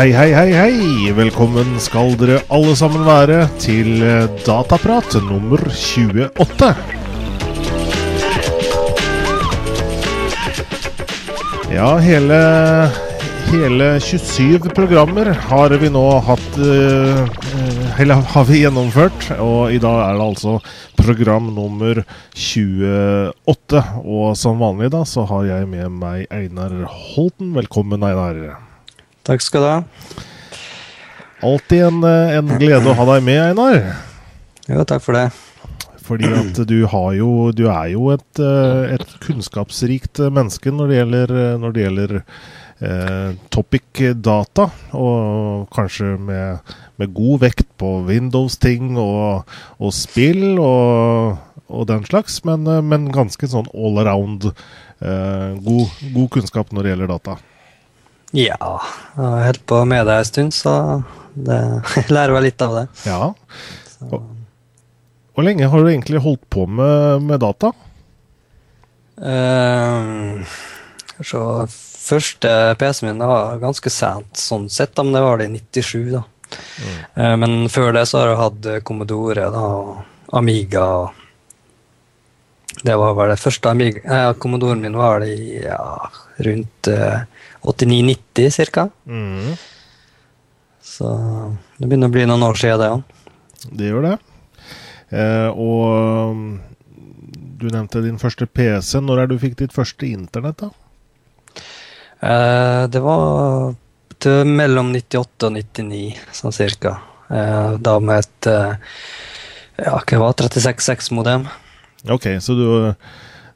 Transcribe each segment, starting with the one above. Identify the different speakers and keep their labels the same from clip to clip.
Speaker 1: hei, hei, hei, hei. Velkommen skal dere alle sammen være til eh, Dataprat nummer 28. Ja, hele, hele 27 programmer har vi nå hatt eh, Eller har vi gjennomført. Og i dag er det altså program nummer 28. Og som vanlig da, så har jeg med meg Einar Holten. Velkommen, Einar.
Speaker 2: Takk skal du ha.
Speaker 1: Alltid en, eh, en glede å ha deg med, Einar.
Speaker 2: Jo, takk for det.
Speaker 1: Fordi at du har jo Du er jo et, eh, et kunnskapsrikt menneske når det gjelder, når det gjelder eh, topic data, og kanskje med, med god vekt på Windows-ting og, og spill og, og, den slags, men, eh, men ganske sånn all around eh, god, god kunnskap når det gjelder data.
Speaker 2: Ja, jeg har holdt på med det en stund, så det, jeg lærer vel litt av det.
Speaker 1: Ja. Og, hvor lenge har du egentlig holdt på med, med data?
Speaker 2: Uh, så første PC-en min var ganske sent, sånn sett, men det var det i 97. da. Mm. Uh, men før det så har jeg hatt Commodore da, og Amiga. Det var vel det første Amiga eh, Commodoren min var det i ja, rundt uh, 89-90 ca.
Speaker 1: Mm.
Speaker 2: Så det begynner å bli noen år siden, det òg.
Speaker 1: Det gjør det. Eh, og um, du nevnte din første PC. Når er du fikk ditt første internett, da?
Speaker 2: Eh, det var til mellom 98 og 99, sånn cirka. Eh, da med et eh, ja, hva var 36.6-modem.
Speaker 1: Ok, så du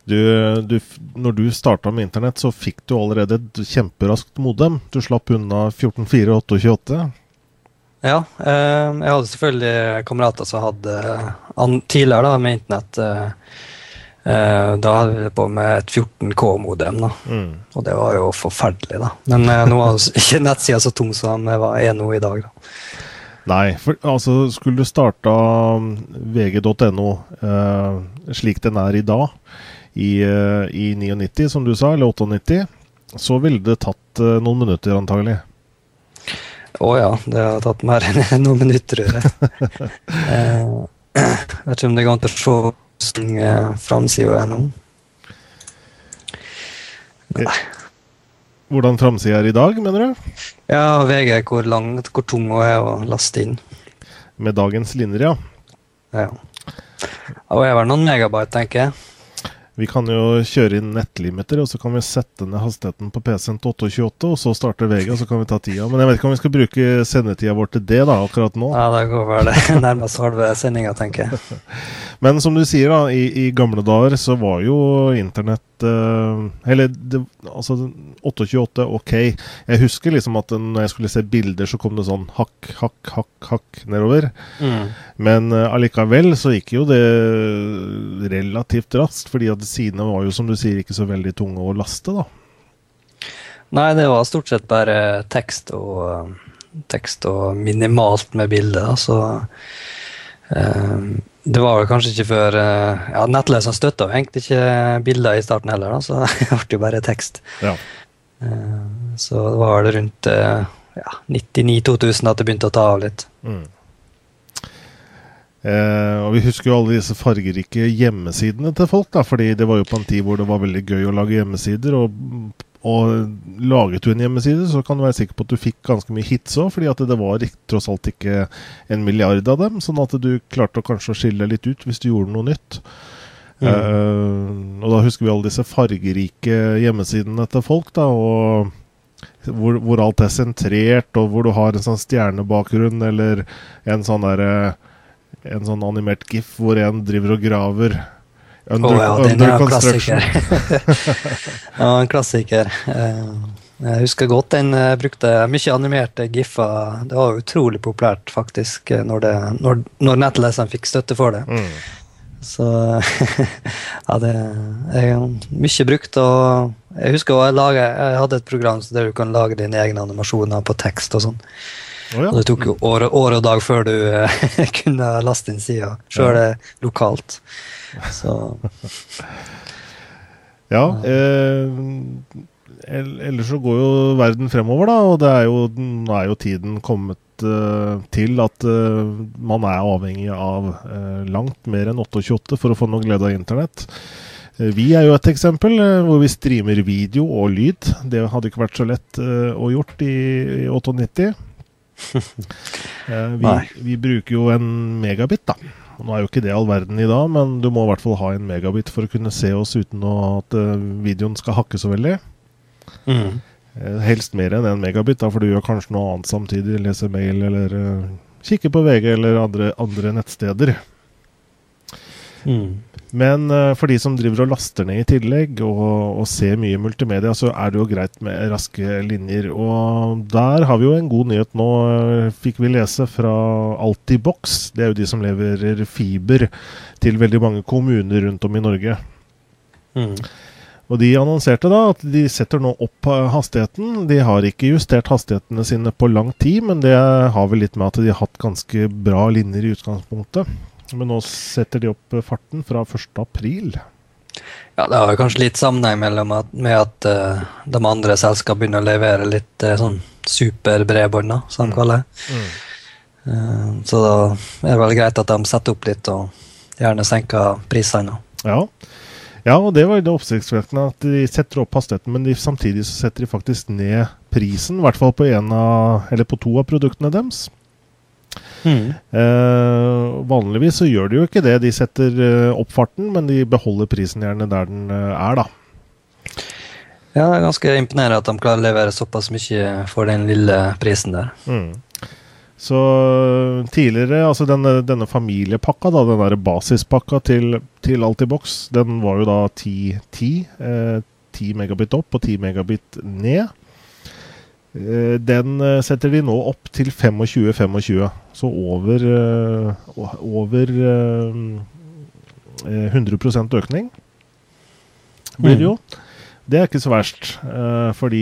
Speaker 1: du, du, når du starta med internett, så fikk du allerede et kjemperaskt modem. Du slapp unna 14.4.828.
Speaker 2: Ja, eh, jeg hadde selvfølgelig kamerater som hadde an, tidligere da, med internett. Eh, eh, da hadde vi på med et 14K-modem, da. Mm. og det var jo forferdelig. da. Men eh, nå var ikke nettsida så tung som den er nå i dag. da.
Speaker 1: Nei, for altså skulle du starta vg.no eh, slik den er i dag, i, eh, i 99, som du sa, eller 98, så ville det tatt uh, noen minutter, antagelig.
Speaker 2: Å oh, ja, det har tatt mer enn noen minutter, tror jeg. eh, vet ikke om det går an å se framsida er nå.
Speaker 1: Nei. Hvordan framsida er i dag, mener du?
Speaker 2: Ja, VG, hvor lang, hvor tung hun er å laste inn.
Speaker 1: Med dagens linjer, ja.
Speaker 2: Ja. Og er vel noen megabyte, tenker jeg.
Speaker 1: Vi kan jo kjøre inn nettlimiter, og så kan vi sette ned hastigheten på PC-en til 828, og så starter VG, og så kan vi ta tida. Men jeg vet ikke om vi skal bruke sendetida vår til det da, akkurat nå.
Speaker 2: Ja, det går vel. Nærmest halve sendinga, tenker jeg.
Speaker 1: Men som du sier, da, i, i, gamle dager så var jo internett uh, Eller det, altså 828, ok. Jeg husker liksom at når jeg skulle se bilder, så kom det sånn hakk, hakk, hakk, hakk nedover. Mm. Men uh, allikevel så gikk jo det relativt raskt, fordi at sidene var jo som du sier ikke så veldig tunge å laste, da.
Speaker 2: Nei, det var stort sett bare tekst og, tekst og minimalt med bilder. Så um, det var vel kanskje ikke før eh, ja, Nettleseren støtta egentlig ikke bilder i starten heller, da, så det ble jo bare tekst.
Speaker 1: Ja.
Speaker 2: Eh, så det var vel rundt eh, ja, 99-2000 at det begynte å ta av litt.
Speaker 1: Mm. Eh, og Vi husker jo alle disse fargerike hjemmesidene til folk, da, fordi det var jo på en tid hvor det var veldig gøy å lage hjemmesider. og og laget du en hjemmeside, så kan du være sikker på at du fikk ganske mye hits òg, fordi at det var tross alt ikke en milliard av dem. Sånn at du klarte å kanskje skille litt ut hvis du gjorde noe nytt. Mm. Uh, og da husker vi alle disse fargerike hjemmesidene til folk, da, og hvor, hvor, alt er sentrert, og hvor du har en sånn stjernebakgrunn eller en sånn derre En sånn animert gif hvor en driver og graver
Speaker 2: Under, oh, ja, den er en klassiker. ja, en klassiker. Eh, jeg husker godt den jeg brukte mye animerte giffer. Det var utrolig populært, faktisk, når, det, når, når nettleseren fikk støtte for det. Mm. Så ja, det er mye brukt. Og jeg husker jeg, laget, jeg hadde et program der du kan lage dine egne animasjoner på tekst og sånn. Oh, ja. Og det tok jo år, år, og dag før du kunne laste inn sida, sjøl ja. lokalt. Så
Speaker 1: Ja. Eh, ellers så går jo verden fremover, da, og det er jo, nå er jo tiden kommet eh, til at eh, man er avhengig av uh, langt mer enn 28 for å få noe glede av internett. Vi er jo et eksempel hvor vi streamer video og lyd. Det hadde ikke vært så lett å gjort i, i 98. vi, vi, bruker jo en megabit, da. Nå er jo ikke det all verden i dag, men du må i hvert fall ha en megabit for å kunne se oss uten at videoen skal hakke så veldig. Mm. Eh, helst mer enn en megabit, da, for du gjør kanskje noe annet samtidig. Leser mail eller uh, kikker på VG eller andre, andre nettsteder. Mm. Men uh, for de som driver og laster ned i tillegg, og, og, ser mye multimedia, så er det jo greit med raske linjer. Og der har vi jo en god nyhet nå, fikk vi lese fra Altibox. Det er jo de som leverer fiber til veldig mange kommuner rundt om i Norge. Mm. Og De annonserte da at de setter nå opp hastigheten. De har ikke justert hastighetene sine på lang tid, men det har vel litt med at de har hatt ganske bra linjer i utgangspunktet. Men nå setter de opp farten fra 1.4.
Speaker 2: Ja, det har kanskje litt sammenheng at, med at uh, de andre selskapene begynner å levere litt uh, sånn superbredbånd, som de mm. kaller det. Mm. Uh, så da er det vel greit at de setter opp litt og gjerne senker prisene.
Speaker 1: Ja. Ja, og det var det oppsiktsvekkende at de setter opp hastigheten, men de, samtidig så setter de faktisk ned prisen, i hvert fall på, av, på to av produktene deres. Mm. Eh, vanligvis så gjør de jo ikke det. De setter eh, opp farten, men de beholder prisen gjerne der den eh, er, da.
Speaker 2: Ja, det er ganske imponerende at de klarer å levere såpass mye for den lille prisen der. Mm.
Speaker 1: Så tidligere, altså denne, denne familiepakka, da, den der basispakka til, til Altibox, den var jo da 10, 10, eh, 10 megabit opp og 10 megabit ned. Eh, den eh, setter de nå opp til 25-25, så over, eh, over 100 eh, økning blir det jo. Mm. Det er ikke så verst for de,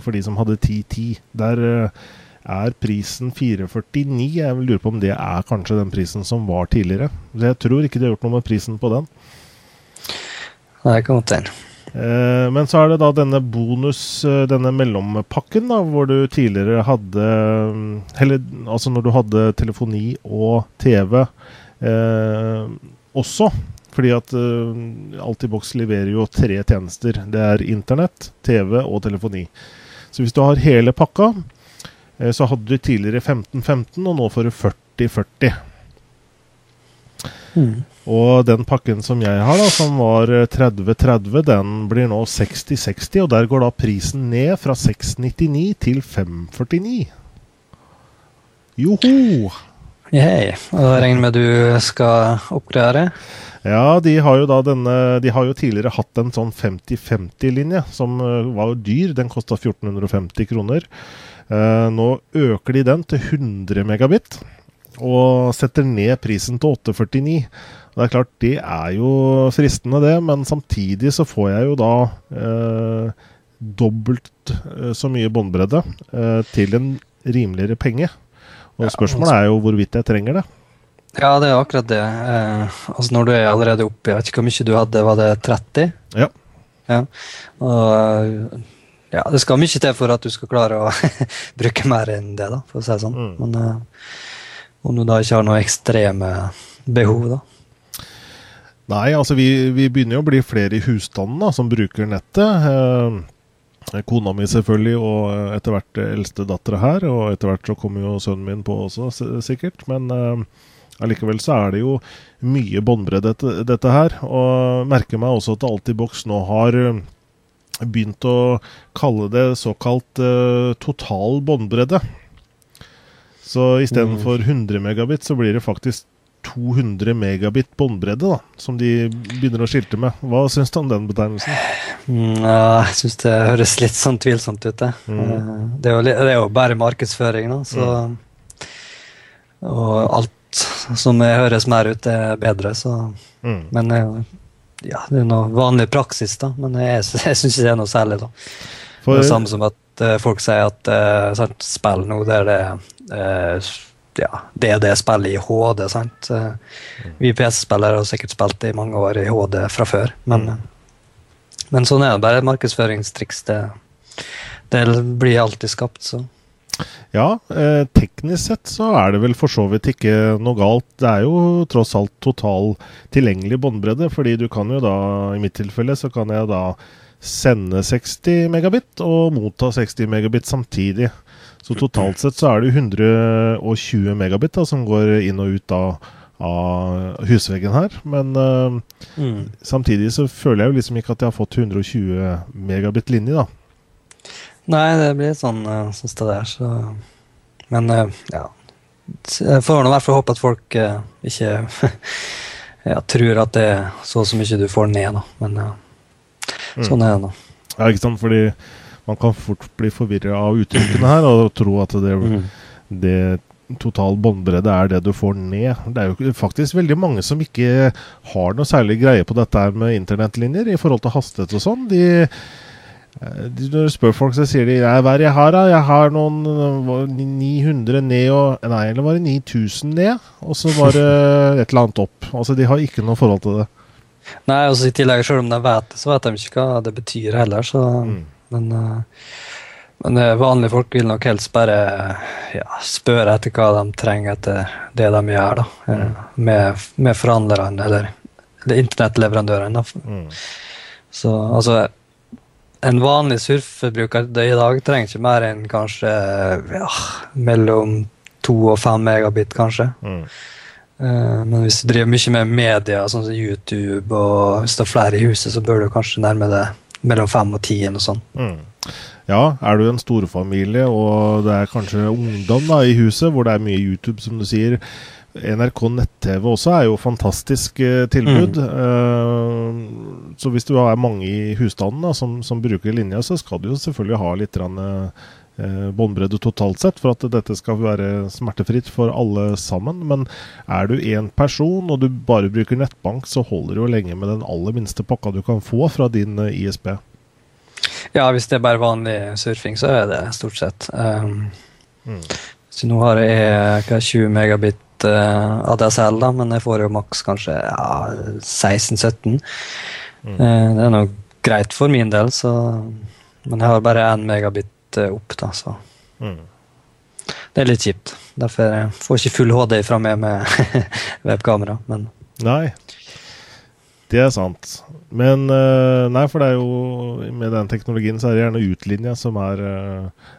Speaker 1: for de som hadde 10-10. Der er prisen 449. Jeg vil lure på om det er kanskje den prisen som var tidligere. Jeg tror ikke de har gjort noe med prisen på den.
Speaker 2: Det kan godt hende.
Speaker 1: Eh, men så er det da denne bonus, eh, denne mellompakken, da, hvor du tidligere hadde Eller altså når du hadde telefoni og TV eh, også. Fordi at eh, Altibox leverer jo tre tjenester. Det er internett, TV og telefoni. Så hvis du har hele pakka, Eh, så hadde du tidligere 15-15, og nå får du 40-40. Mm. Og den pakken som jeg har, da, som var 30-30, eh, den blir nå 60-60. Og der går da prisen ned fra 699 til 549. Joho!
Speaker 2: Hei. Og da regner med du skal oppgradere?
Speaker 1: Ja, de har jo da denne De har jo tidligere hatt en sånn 50-50-linje, som var jo dyr. Den kosta 1450 kroner. Uh, nå øker de den til 100 megabit, og setter ned prisen til 849. Det er klart, det er jo fristende, det, men samtidig så får jeg jo da eh, dobbelt eh, så mye båndbredde til en rimeligere penge. Og spørsmålet er jo hvorvidt jeg trenger det.
Speaker 2: Ja, det er akkurat det. altså Når du er allerede oppe, jeg vet ikke hvor mye du hadde, var det 30?
Speaker 1: Ja.
Speaker 2: ja. Og ja, det skal mye til for at du skal klare å bruke mer enn det, da, for å si det sånn. Mm. Men uh, om du da ikke har noe ekstreme behov, da.
Speaker 1: Nei, altså vi, vi begynner jo å bli flere i husstanden da, som bruker nettet. Eh, kona mi selvfølgelig, og etter hvert eldstedattera her. Og etter hvert så kommer jo sønnen min på også, sikkert. Men eh, allikevel så er det jo mye båndbredde, dette, dette, her. Og merker meg også at Altibox nå har begynt å kalle det såkalt uh, total båndbredde. Så istedenfor mm. 100 megabit, så blir det faktisk 200 megabit båndbredde, som de begynner å skilte med. Hva syns du om den betegnelsen?
Speaker 2: Mm, ja, jeg syns det høres litt sånn tvilsomt ut, det. Mm. Eh, det, er jo, det, er jo, bare markedsføring, da, så mm. Og alt som høres mer ut, er bedre, så mm. Men eh, ja, det er noe vanlig praksis, da, men jeg, jeg syns ikke det er noe særlig. da. For, det er samme som at uh, folk sier at uh, spill nå, det er uh, ja, det er det spillet i HD. sant? Uh, vi PC-spillere har sikkert spilt det i mange år i HD fra før, men mm. men sånn er det bare markedsføringstriks. Det, det blir alltid skapt, så.
Speaker 1: Ja, eh, teknisk sett så er det vel for så vidt ikke noe galt. Det er jo tross alt total tilgjengelig båndbredde, fordi du kan jo da, i mitt tilfelle, så kan jeg da sende 60 megabit og motta 60 megabit samtidig. Så totalt sett så er det 120 megabit da, som går inn og ut av, av husveggen her. Men uh, mm. samtidig så føler jeg jo liksom ikke at jeg har fått 120 megabit linje, da.
Speaker 2: Nei, det blir sånn, sånn det er, så Men uh, ja. Jeg får i hvert fall håpe at folk uh, ikke ja, tror at det er så så mye du får ned, da. Men mm. sånn er det nå.
Speaker 1: Ja, ikke sant, fordi man kan fort bli forvirra av uttrykkene her og tro at det, mm. det total båndbredde er det du får ned. Det er jo faktisk veldig mange som ikke har noe særlig greie på dette med internettlinjer i forhold til hastighet og sånn. De de, når du spør folk, så sier de Hva er det jeg har, da? Jeg har noen 900 ned og Nei, eller var det 9000 ned? Og så var det et eller annet opp. Altså, de har ikke noe forhold til det.
Speaker 2: Nei, og i tillegg, selv om de vet det, så vet de ikke hva det betyr heller, så mm. Men, uh, men uh, vanlige folk vil nok helst bare ja, spørre etter hva de trenger etter det de gjør, da. Mm. Med, med forhandlerne, eller, eller internettleverandørene. Mm. Så altså en vanlig surfebruker i dag trenger ikke mer enn kanskje ja, mellom to og fem megabit, kanskje. Mm. Uh, men hvis du driver mye med media, sånn som YouTube, og hvis det er flere i huset, så bør du kanskje nærme deg mellom fem og ti. eller sånn. Mm.
Speaker 1: Ja, er du en storfamilie og det er kanskje ungdom da, i huset, hvor det er mye YouTube, som du sier, NRK nett-TV også er jo fantastisk eh, tilbud. Mm. Uh, så hvis du er mange i husstanden da, som, som, bruker linja, så skal du jo selvfølgelig ha litt uh, båndbredde totalt sett for at dette skal være smertefritt for alle sammen. Men er du én person og du bare bruker nettbank, så holder det jo lenge med den aller minste pakka du kan få fra din ISP. ISB.
Speaker 2: Ja, hvis det er bare vanlig surfing, så er det stort sett. Um, mm. Så nå har jeg 20 megabit uh, ADSL, da, men jeg får jo maks kanskje ja, 16-17. Mm. Uh, det er nå greit for min del, så Men jeg har bare 1 megabit uh, opp, da, så mm. Det er litt kjipt. Derfor jeg får jeg ikke full HD fra meg med webkamera, men
Speaker 1: Nei. Det er sant. Men Nei, for det er jo Med den teknologien så er det gjerne utlinja som er,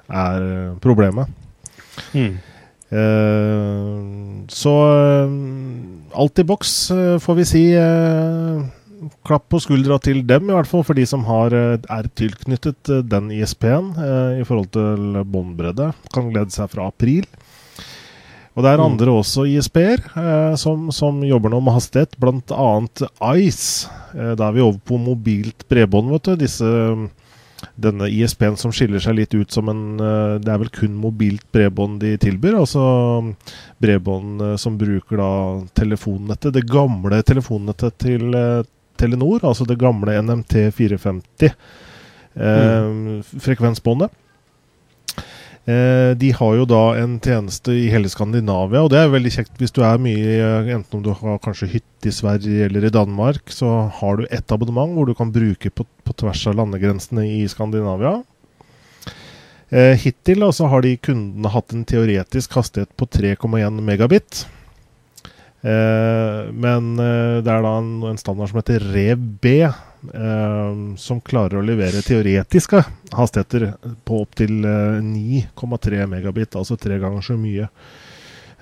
Speaker 1: er problemet. Mm. Eh, så eh, alt i boks, eh, får vi si. Klapp på skuldra til dem, i hvert fall for de som har, er tilknyttet den ISP-en i forhold til båndbredde. Kan glede seg fra april. Og det er mm. andre også ISP-er eh, som, som, jobber nå med hastighet, bl.a. Ice. Eh, da er vi over på mobilt bredbånd, vet du. Disse denne ISP-en som skiller seg litt ut som en eh, Det er vel kun mobilt bredbånd de tilbyr. Altså bredbånd eh, som bruker da telefonnettet, det gamle telefonnettet til eh, Telenor, altså det gamle NMT 450 mm. frekvensbåndet. Eh, de har jo da en tjeneste i hele Skandinavia, og det er veldig kjekt hvis du er mye Enten om du har kanskje hytte i Sverige eller i Danmark, så har du ett abonnement hvor du kan bruke på, på tvers av landegrensene i Skandinavia. Eh, hittil altså, har de kundene hatt en teoretisk hastighet på 3,1 megabit. Eh, men eh, det er da en, en, standard som heter REV-B, eh, som klarer å levere teoretiske hastigheter på opptil eh, 9,3 megabit, altså tre ganger så mye.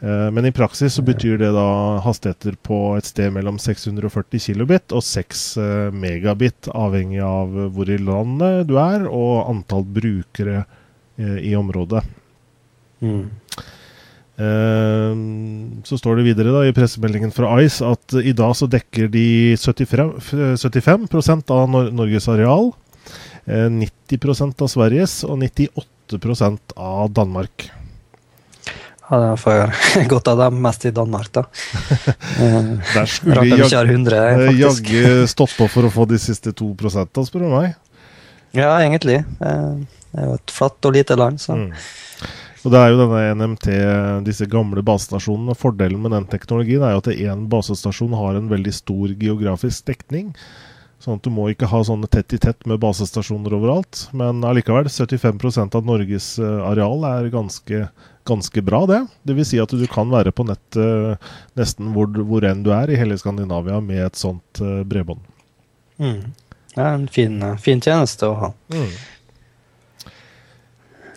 Speaker 1: Men i praksis så betyr det da hastigheter på et sted mellom 640 kilobit og 6 eh, megabit, avhengig av hvor i landet du er og antall brukere i området. Mm. Uh, så står det videre da i pressemeldingen fra Ice at i dag så dekker de 75, 75 av Nor Norges areal, uh, 90% av Sveriges og 98% av Danmark.
Speaker 2: Ja, det får godt av dem mest i Danmark, da.
Speaker 1: Der skulle de jag jaggu stått på for å få de siste to prosentene, spør du meg.
Speaker 2: Ja, egentlig. Det er jo et flatt og lite land, så. Mm.
Speaker 1: Og det er jo denne NMT, disse gamle basestasjonene. Fordelen med den teknologien er jo at én basestasjon har en veldig stor geografisk dekning. Sånn at du må ikke ha sånne tett i tett med basestasjoner overalt. Men allikevel, 75% av Norges areal er ganske, ganske bra, det. Dvs. Si at du kan være på nettet nesten hvor, hvor enn du er i hele Skandinavia med et sånt bredbånd.
Speaker 2: Mm. Det er en fin, fin tjeneste å ha. Mm.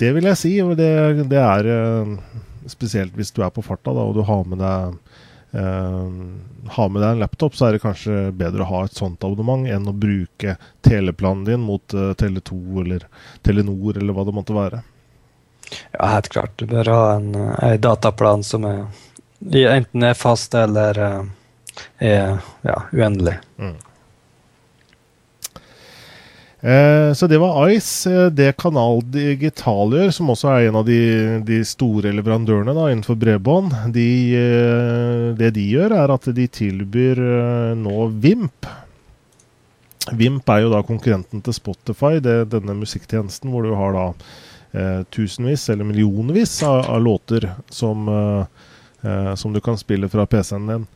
Speaker 1: Det vil jeg si. Det, det er spesielt hvis du er på farta da, og du har med deg Uh, har med deg en laptop, så er det kanskje bedre å ha et sånt abonnement enn å bruke teleplanen din mot uh, Tele2 eller Telenor eller hva det måtte være.
Speaker 2: Ja, helt klart. Du bør ha en, en dataplan som er, enten er fast eller er ja, uendelig. Mm.
Speaker 1: Eh, så det var Ice. Eh, det Kanal Digital gjør, som også er en av de, de store leverandørene da, innenfor bredbånd, de, eh, det de gjør, er at de tilbyr nå Vimp. Vimp er jo da konkurrenten til Spotify, det, denne musikktjenesten hvor du har da eh, tusenvis eller millionvis av, av låter som, eh, som du kan spille fra PC-en din.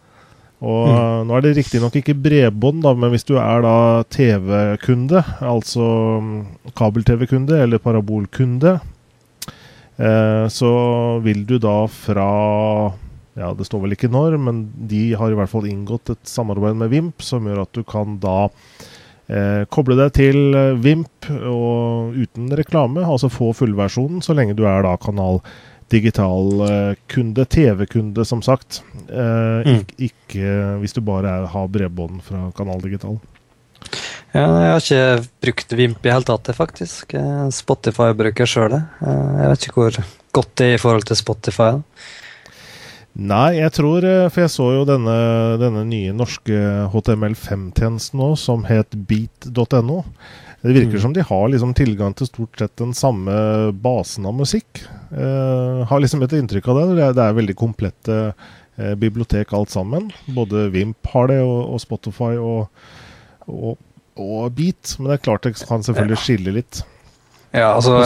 Speaker 1: Og mm. Eh, nå er det riktignok ikke bredbånd, da, men hvis du er da TV-kunde, altså mm, kabel-TV-kunde eller parabolkunde, eh, så vil du da fra ja, Det står vel ikke når, men de har i hvert fall inngått et samarbeid med Vimp som gjør at du kan da eh, koble deg til eh, Vimp og, uten reklame, altså få fullversjonen så lenge du er da kanal 1 Digital eh, kunde TV-kunde, som sagt. Eh, mm. Ikke, ikke, hvis du bare er, har bredbånd fra Kanal Digital.
Speaker 2: Ja, jeg har ikke brukt Vimp i hele tatt, faktisk. Eh, Spotify bruker sjøl det. Jeg vet ikke hvor godt det er i forhold til Spotify.
Speaker 1: Nei, jeg tror For jeg så jo denne, denne nye norske HTML5-tjenesten nå, som het beat.no. Det virker mm. som de har liksom tilgang til stort sett den samme basen av musikk. Uh, har liksom et inntrykk av det. Det er, veldig komplette uh, bibliotek alt sammen. Både Vimp har det, og, og Spotify og, og, og, Beat. Men det er klart det kan selvfølgelig skille litt.
Speaker 2: Ja, altså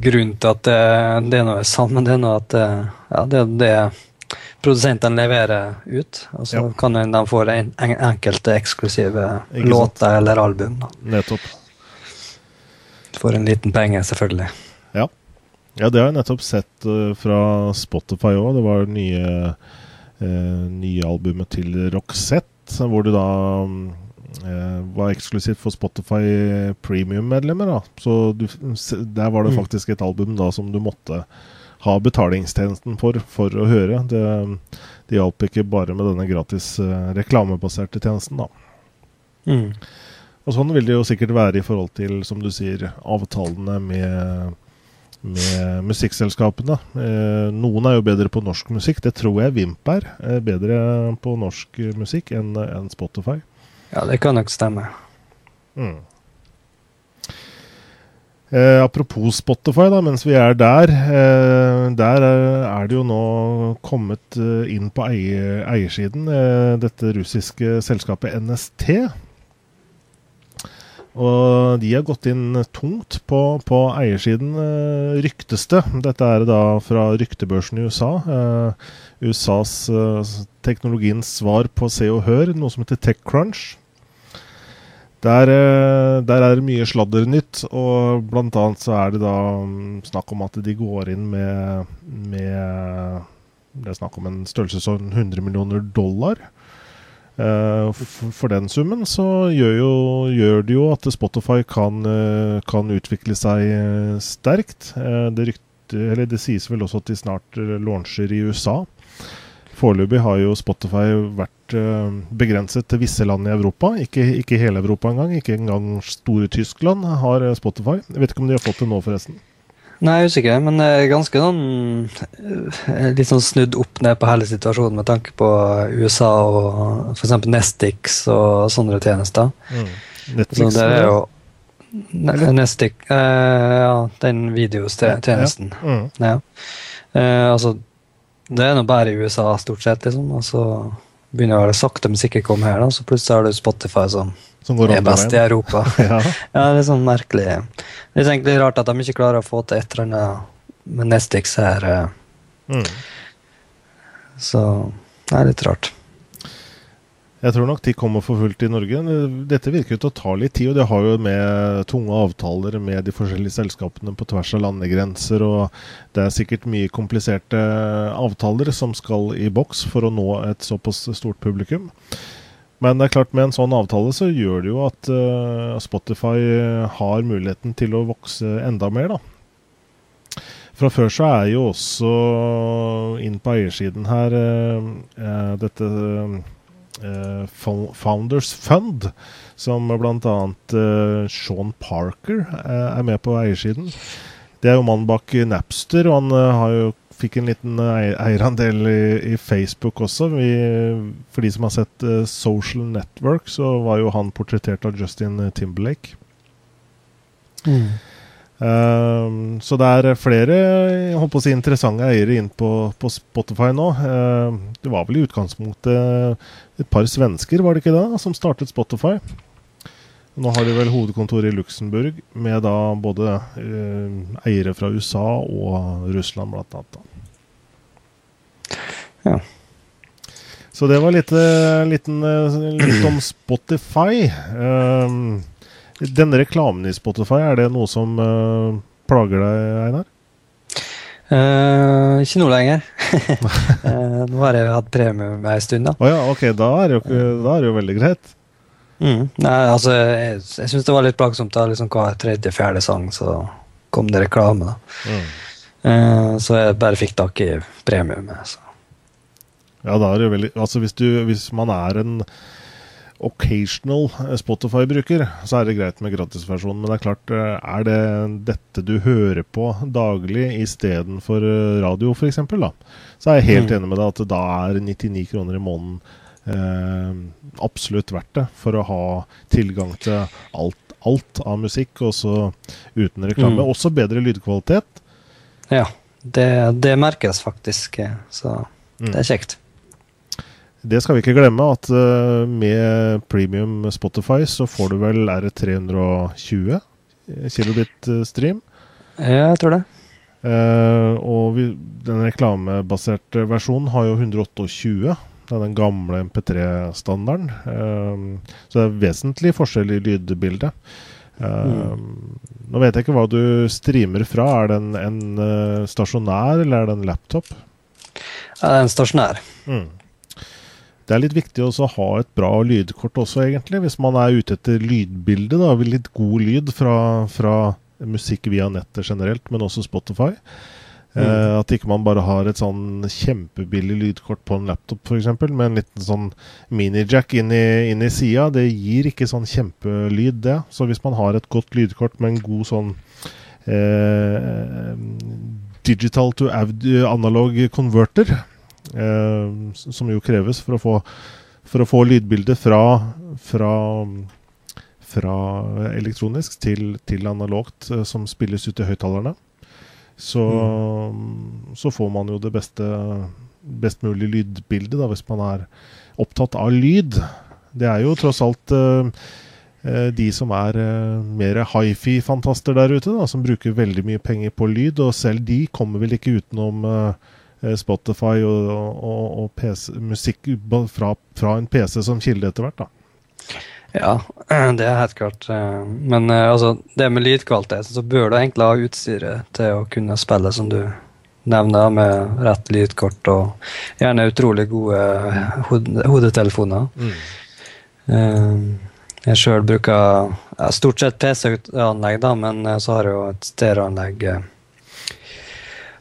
Speaker 2: Grunnen til at det, det er noe sammen, det er noe at ja, det, det produsentene leverer ut. Og så ja. kan de få en, en, enkelte eksklusive låter eller album. Da.
Speaker 1: Nettopp.
Speaker 2: For en liten penge, selvfølgelig.
Speaker 1: Ja. Ja det har jeg nettopp sett uh, fra Spotify òg. Det var det nye, uh, nye albumet til Roxette, hvor det da um, var eksklusivt for Spotify premium-medlemmer. Så du, der var det mm. faktisk et album da som du måtte ha betalingstjenesten for for å høre. Det, det hjalp ikke bare med denne gratis reklamebaserte tjenesten, da. Mm. Og sånn vil det jo sikkert være i forhold til, som du sier, avtalene med, med musikkselskapene. Eh, noen er jo bedre på norsk musikk. Det tror jeg Vimp er. Eh, bedre på norsk musikk enn en Spotify.
Speaker 2: Ja, det kan nok stemme. Mm.
Speaker 1: Eh, apropos Spotify, da, mens vi er der. Eh, der er det jo nå kommet eh, inn på eier, eiersiden eh, dette russiske selskapet NST. Og de har gått inn tungt på, på eiersiden, uh, ryktes det. Dette er da fra ryktebørsen i USA. Eh, USAs eh, teknologiens svar på Se og Hør, noe som heter TechCrunch. Der, der er det mye sladdernytt, og blant annet så er det da um, snakk om at de går inn med, med Det er snakk om en størrelsesorden 100 millioner dollar for den summen så gjør, jo, gjør, det jo at Spotify kan, uh, kan utvikle seg uh, sterkt. det, rykte, det, sies vel også at de snart launcher i USA. Foreløpig har jo Spotify vært begrenset til visse land i Europa. Ikke, ikke hele Europa engang. Ikke engang store Tyskland har Spotify. Jeg vet ikke om de har fått det nå, forresten.
Speaker 2: Nei, jeg er usikker, men det er ganske sånn eh, Litt sånn snudd opp ned på hele situasjonen med tanke på USA og f.eks. Nestix og sånne tjenester. Mm. Netflix, Så det er jo ne Nestix eh, Ja, den videotjenesten. Ja. Mm. ja. Eh, altså, det er nå bare i USA, stort sett, liksom. Og så begynner det sakte, men sikkert komme her, da. Så plutselig har du Spotify som som går er best i Europa. ja. ja. det er sånn merkelig. Det er egentlig rart at de ikke klarer å få til et eller annet med Nestix her. Eh. Mm. Så det er litt rart.
Speaker 1: Jeg tror nok de kommer for fullt i Norge. Dette virker til å ta litt tid, og det har jo med tunge avtaler med de forskjellige selskapene på tvers av landegrenser, og det er sikkert mye kompliserte avtaler som skal i boks for å nå et såpass stort publikum. Men det er klart med en sånn avtale så gjør det jo at uh, Spotify har muligheten til å vokse enda mer, da. Fra før så er jo også inn på eiersiden her uh, uh, dette Founders Fund, som bl.a. Uh, Sean Parker er med på eiersiden. Det er jo mannen bak Napster, og han har jo fikk en liten eierandel i, i Facebook også. Vi, for de som har sett uh, Social Network, så var jo han portrettert av Justin Timberlake. Mm. Uh, så det er flere jeg håper å si, interessante eiere inn på, på Spotify nå. Uh, det var vel i utgangspunktet et par svensker, var det ikke det, som startet Spotify? Nå har de vel hovedkontor i Luxembourg, med da både uh, eiere fra USA og Russland, blant annet.
Speaker 2: Ja.
Speaker 1: Så det var litt, eh, liten, eh, litt om Spotify. Um, denne reklamen i Spotify, er det noe som uh, plager deg, Einar?
Speaker 2: Uh, ikke nå lenger. uh, nå har jeg hatt premium ei stund, da.
Speaker 1: Oh, ja, ok, da er, det jo, da er det jo veldig greit.
Speaker 2: Mm. Nei, altså, jeg, jeg syns det var litt plagsomt da liksom hver tredje-fjerde sang så kom det reklame. da. Mm. Uh, så jeg bare fikk tak i premiumet. Så.
Speaker 1: Ja, da er det jo veldig Altså, hvis, du, hvis man er en occasional Spotify-bruker, så er det greit med gratisversjonen. Men det er klart, eh, er det dette du hører på daglig istedenfor for radio, f.eks., så er jeg helt mm. enig med deg at da er 99 kroner i måneden eh, absolutt verdt det for å ha tilgang til alt, alt av musikk, også uten reklame. Mm. Også bedre lydkvalitet.
Speaker 2: Ja, det, det merkes faktisk, så mm. det er kjekt.
Speaker 1: Det skal vi ikke glemme, at uh, med premium Spotify så får du vel er det 320 kilobit stream?
Speaker 2: Ja, jeg tror det.
Speaker 1: Uh, og vi, den reklamebaserte versjonen har jo 128 det er den gamle MP3-standarden. Uh, så det er vesentlig forskjell i lydbildet. Uh, mm. Nå vet jeg ikke hva du streamer fra. Er det en, en stasjonær, eller er det en laptop?
Speaker 2: Ja, det er en stasjonær. Mm.
Speaker 1: Det er litt viktig å ha et bra lydkort også, egentlig, hvis man er ute etter lydbilde. da, Litt god lyd fra, fra musikk via nettet generelt, men også Spotify. Mm. Eh, at ikke man bare har et sånn kjempebillig lydkort på en laptop f.eks. med en liten sånn minijack inn i, inn i sida. Det gir ikke sånn kjempelyd, det. Så hvis man har et godt lydkort med en god sånn eh, digital to analog converter, som jo kreves for å få, for å få lydbildet fra, fra fra elektronisk til, til analogt, eh, som spilles ut i høyttalerne så, mm. så, får man jo det beste, best mulig lydbildet, da, hvis man er opptatt av lyd. Det er jo tross alt uh, de som er uh, mer hifi-fantaster der ute, da, som bruker veldig mye penger på lyd. Og selv de kommer vel ikke utenom uh, Spotify og, og, og PC, musikk fra, fra, en PC som kilde etter hvert. da.
Speaker 2: Ja, det er helt klart. Eh, men eh, altså, det med lydkvalitet, så bør du egentlig ha utstyret til å kunne spille, som du nevner, med rett lydkort og gjerne utrolig gode hodetelefoner. Mm. Jeg sjøl bruker ja, stort sett PC-anlegg, da, men så har jeg jo et stereoanlegg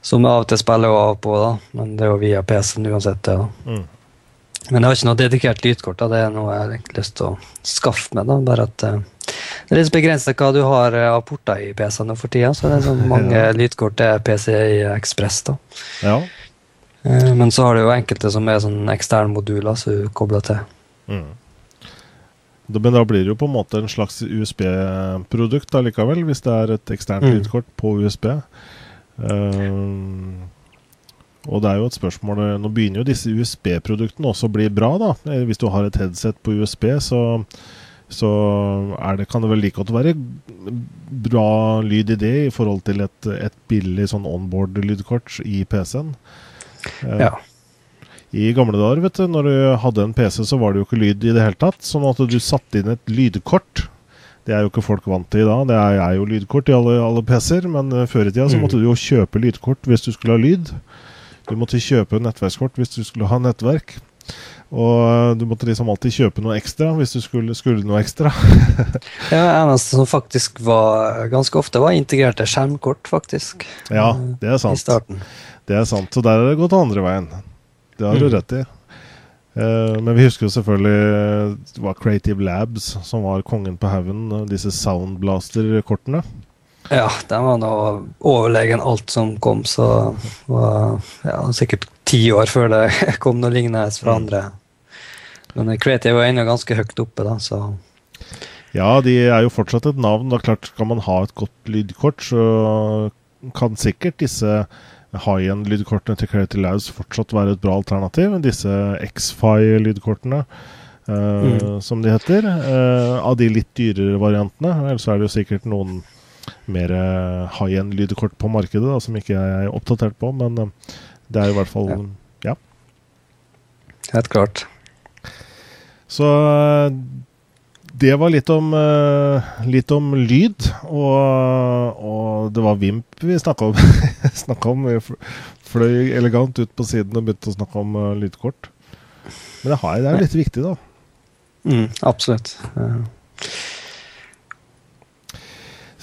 Speaker 2: som av og til spiller av på, da. men det er jo via PC-en uansett. da. Mm. Men jeg har ikke noe dedikert lydkort. Da. Det er noe jeg har egentlig lyst til å skaffe meg. Da. Bare at uh, Det er litt begrenset hva du har uh, av porter i PC-ene for tida. Så det er så mange ja. lydkort er PCI Ekspress. da.
Speaker 1: Ja.
Speaker 2: Uh, men så har du jo enkelte som er sånn eksterne moduler som du kobler til. Mm.
Speaker 1: Men da blir det jo på en måte en slags USB-produkt likevel, hvis det er et eksternt mm. lydkort på USB. Uh, og det er jo et spørsmål eh, Nå begynner jo disse USB-produktene også å bli bra, da. Eh, hvis du har et headset på USB, så, så det, kan det vel like godt være bra lyd i det i forhold til et, et billig sånn onboard-lydkort i PC-en.
Speaker 2: Eh, ja.
Speaker 1: i gamle dager, vet du, når du hadde en PC, så var det jo ikke lyd i det hele tatt. Sånn at du satte inn et lydkort. Det er jo ikke folk vant til i dag. Det er, er jo lydkort i alle, alle PC-er, men uh, før i tida så mm. måtte du jo kjøpe lydkort hvis du skulle ha lyd. Du måtte kjøpe nettverkskort hvis du skulle ha nettverk. Og uh, du måtte liksom alltid kjøpe noe ekstra hvis du skulle, skulle noe ekstra.
Speaker 2: ja, eneste som faktisk var ganske ofte, var integrerte skjermkort, faktisk.
Speaker 1: Ja, det er sant. I starten. Det er sant. Så der har det gått andre veien. Det har du mm. rett i. Uh, men vi husker jo selvfølgelig eh, det var Creative Labs som var kongen på haugen. Disse Soundblaster-kortene.
Speaker 2: Ja, den var nå overlegen alt som kom, så var ja, sikkert ti år før det kom noe lignende fra mm. andre. Men Creative var ennå ganske høyt oppe, da, så
Speaker 1: Ja, de er jo fortsatt et navn. Da klart Skal man ha et godt lydkort, så kan sikkert disse high-end-lydkortene til Creative Labs fortsatt være et bra alternativ. Disse X-Fi-lydkortene, uh, mm. som de heter. Uh, av de litt dyrere variantene. Ellers er det jo sikkert noen mer uh, high-end-lydkort på markedet da, som ikke jeg er oppdatert på, men det er i hvert fall Ja. ja.
Speaker 2: Helt klart.
Speaker 1: Så det var litt om, uh, litt om lyd, og, og, det var Vimp vi snakka om. om. Vi fløy elegant ut på siden og begynte å snakke om uh, lydkort. Men det, har, det er jo litt viktig, da.
Speaker 2: Mm, absolutt. Ja.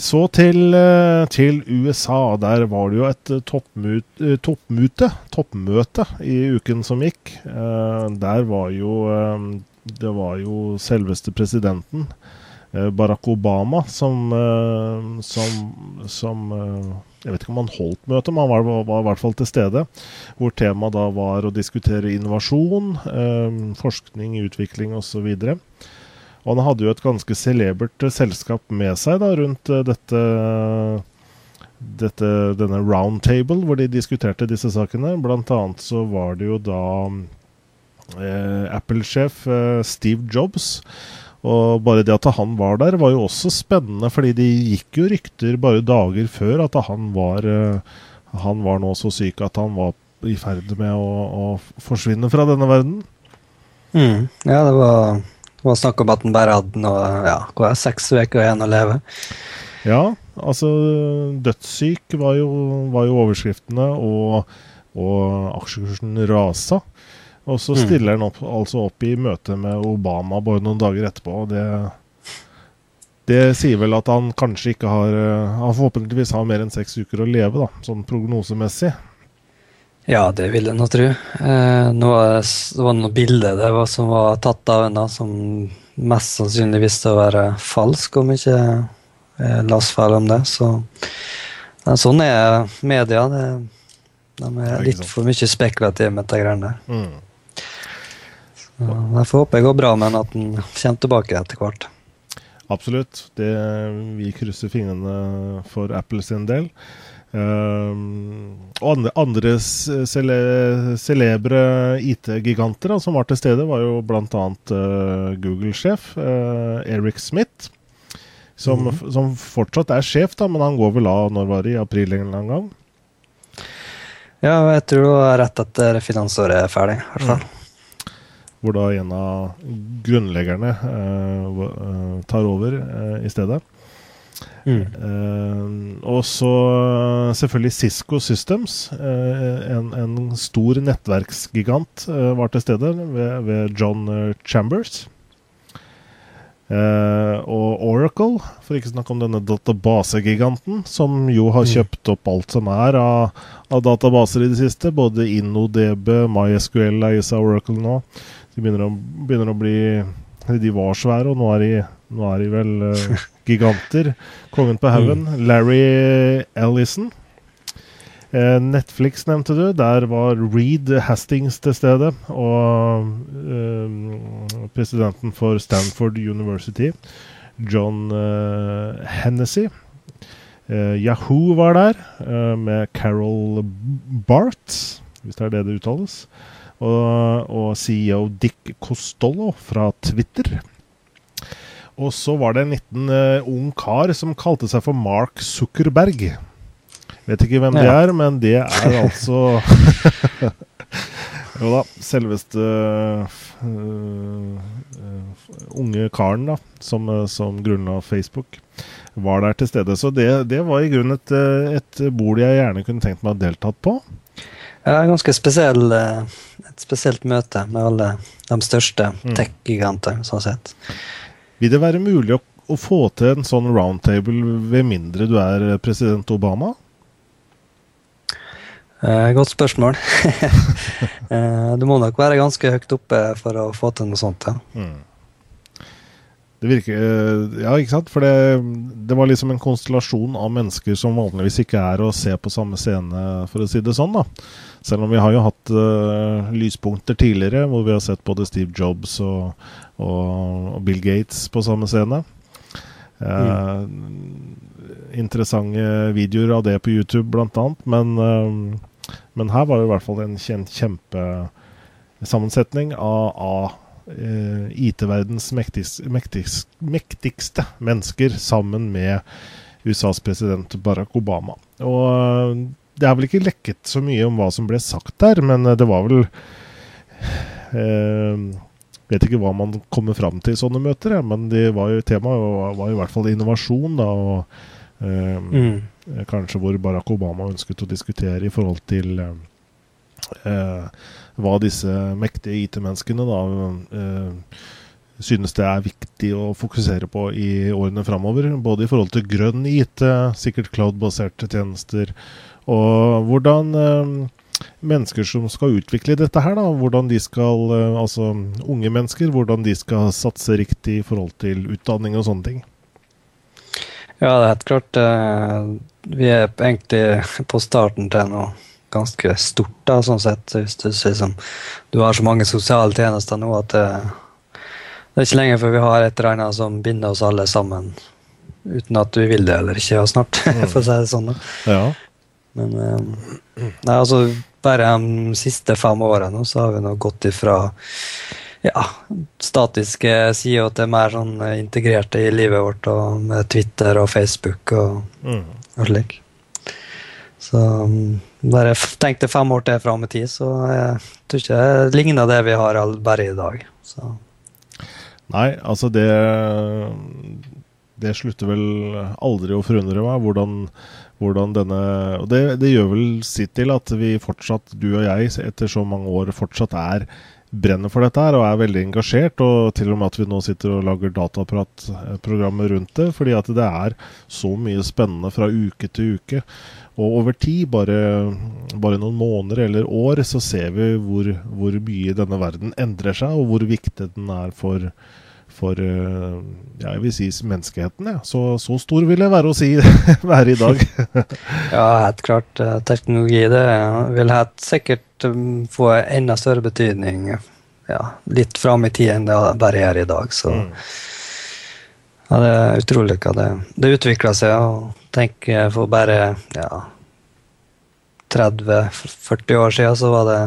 Speaker 1: Så til, til, USA. Der var det jo et toppmute, toppmute, toppmøte i uken som gikk. der var jo det var jo selveste presidenten, eh, Barack Obama, som, eh, som, som eh, Jeg vet ikke om han holdt møtet, men han var, var, i hvert fall til stede. Hvor temaet da var å diskutere innovasjon, forskning, utvikling osv. Og han hadde jo et ganske celebert selskap med seg da, rundt dette, dette, denne roundtable, hvor de diskuterte disse sakene. Blant annet så var det jo da Apple-sjef eh, Steve Jobs. Og bare det at han var der, var jo også spennende, fordi det gikk jo rykter bare dager før at han var, eh, han var nå så syk at han var i ferd med å, å forsvinne fra denne verden.
Speaker 2: Mm. Ja, det var, det var, snakk om at han bare hadde noe, ja, seks uker igjen å leve.
Speaker 1: Ja, altså Dødssyk var jo, var jo overskriftene, og, og aksjekursen rasa. Og så mm. stiller han opp, altså opp i møte med Obama bare noen dager etterpå. og det, det sier vel at han kanskje ikke har eh, Han forhåpentligvis har mer enn seks uker å leve, da, sånn prognosemessig.
Speaker 2: Ja, det vil jeg nå tro. Eh, noe, det var noen bilder det var, som var tatt av henne, som mest sannsynlig viste å være falsk, om ikke eh, las feil om det. Så sånn er media. Det, de er litt for mye spekulative med de greiene der. Mm. Jeg får håpe det går bra, med men at den kommer tilbake etter hvert.
Speaker 1: Absolutt. Det, vi krysser fingrene for Apple sin del. Um, og andre, andre cele, celebre IT-giganter som var til stede, var jo bl.a. Uh, Google-sjef uh, Eric Smith. Som, mm. som, fortsatt er sjef, da, men han går vel av når var det, i april en eller annen gang?
Speaker 2: Ja, jeg tror du har rett etter finansåret er ferdig. i hvert fall. Mm
Speaker 1: hvor da en av grunnleggerne eh, tar over eh, i stedet. Mm. og så selvfølgelig Cisco Systems, en, en, stor nettverksgigant, var til stede ved, ved John Chambers. Og Oracle, for ikke å snakke om denne databasegiganten, som jo har mm. kjøpt opp alt som er av, av databaser i det siste. Både InnoDB, MySQL eies av Oracle nå. De begynner å, begynner å bli De var svære, og nå er de, nå er de vel uh, giganter. Kongen på haugen. Mm. Larry Ellison. Uh, Netflix nevnte du. Der var Reed Hastings til stede. Og uh, presidenten for Stanford University, John Hennessy. Yahoo var der, med Carol Bart, hvis det er det det uttales og, og CEO Dick Costolo fra Twitter. Og så var det en liten uh, ung kar som kalte seg for Mark Zuckerberg. Vet ikke hvem ja. det er, men det er altså Jo da, selveste uh, uh, unge karen da, som, som grunnla Facebook, var der til stede. Så det, det var i grunnen et, et, bord jeg gjerne kunne tenkt meg å deltatt på.
Speaker 2: Ja, ganske spesiell, et spesielt møte med alle de største mm. tech-gigantene, sånn sett.
Speaker 1: Vil det være mulig å, å få til en sånn roundtable ved mindre du er president Obama?
Speaker 2: Eh, godt spørsmål. eh, du må nok være ganske høyt oppe for å få til noe sånt. ja. Mm.
Speaker 1: Det virker eh, Ja, ikke sant? For det, det, var liksom en konstellasjon av mennesker som vanligvis ikke er å se på samme scene, for å si det sånn. da. Selv om vi har jo hatt uh, lyspunkter tidligere, hvor vi har sett både Steve Jobs og, og, og Bill Gates på samme scene. Uh, mm. Interessante videoer av det på YouTube, blant annet. Men uh, men her var det i hvert fall en kjempesammensetning av, av eh, IT-verdens mektigste, mektigste, mektigste, mennesker sammen med USAs president Barack Obama. Og eh, det er vel ikke lekket så mye om hva som ble sagt der, men eh, det var vel eh, vet ikke hva man kommer fram til i sånne møter, men det var jo, temaet var, var i hvert fall innovasjon. da, og eh, mm. Kanskje hvor Barack Obama ønsket å diskutere i forhold til uh, hva disse mektige IT-menneskene da uh, synes det er viktig å fokusere på i årene framover. Både i forhold til grønn IT, sikkert cloud-baserte tjenester, og hvordan eh, mennesker som skal utvikle dette her, da, hvordan de skal, eh, altså unge mennesker, hvordan de skal satse riktig i forhold til utdanning og sånne ting.
Speaker 2: Ja, det er helt klart. Eh, vi er egentlig på starten til noe ganske stort, da, sånn sett. Hvis du, liksom, du har så mange sosiale tjenester nå at det, det er ikke lenge før vi har et eller annet som binder oss alle sammen. Uten at vi vil det eller ikke, ja, snart, for å si det sånn.
Speaker 1: Ja.
Speaker 2: Men um, nei, altså, bare de siste fem årene så har vi nå gått ifra ja, statiske sider til mer sånn eh, integrerte i livet vårt, og med Twitter og Facebook og, mm. og slik. Så um, bare tenk deg fem år til fram i tid, så jeg tror ikke det ligner det vi har bare i dag. Så.
Speaker 1: Nei, altså det Det slutter vel aldri å forundre meg hvordan, hvordan denne Og det, det gjør vel sitt til at vi fortsatt, du og jeg, etter så mange år fortsatt er brenner for dette her og er veldig engasjert. Og til og med at vi nå sitter og lager datapratprogrammer rundt det. Fordi at det er så mye spennende fra uke til uke. Og over tid, bare, bare noen måneder eller år, så ser vi hvor, hvor, mye denne verden endrer seg, og hvor viktig den er for, for ja, jeg vil si menneskeheten. Ja. Så, så stor vil jeg være å si være i dag.
Speaker 2: ja, helt klart. Eh, teknologi det vil helt sikkert Um, få enda større betydning ja, litt fram i tid enn det bare er i dag. Så mm. ja, det er utrolig hva det, det utvikler seg. og tenk For bare ja, 30-40 år siden så var det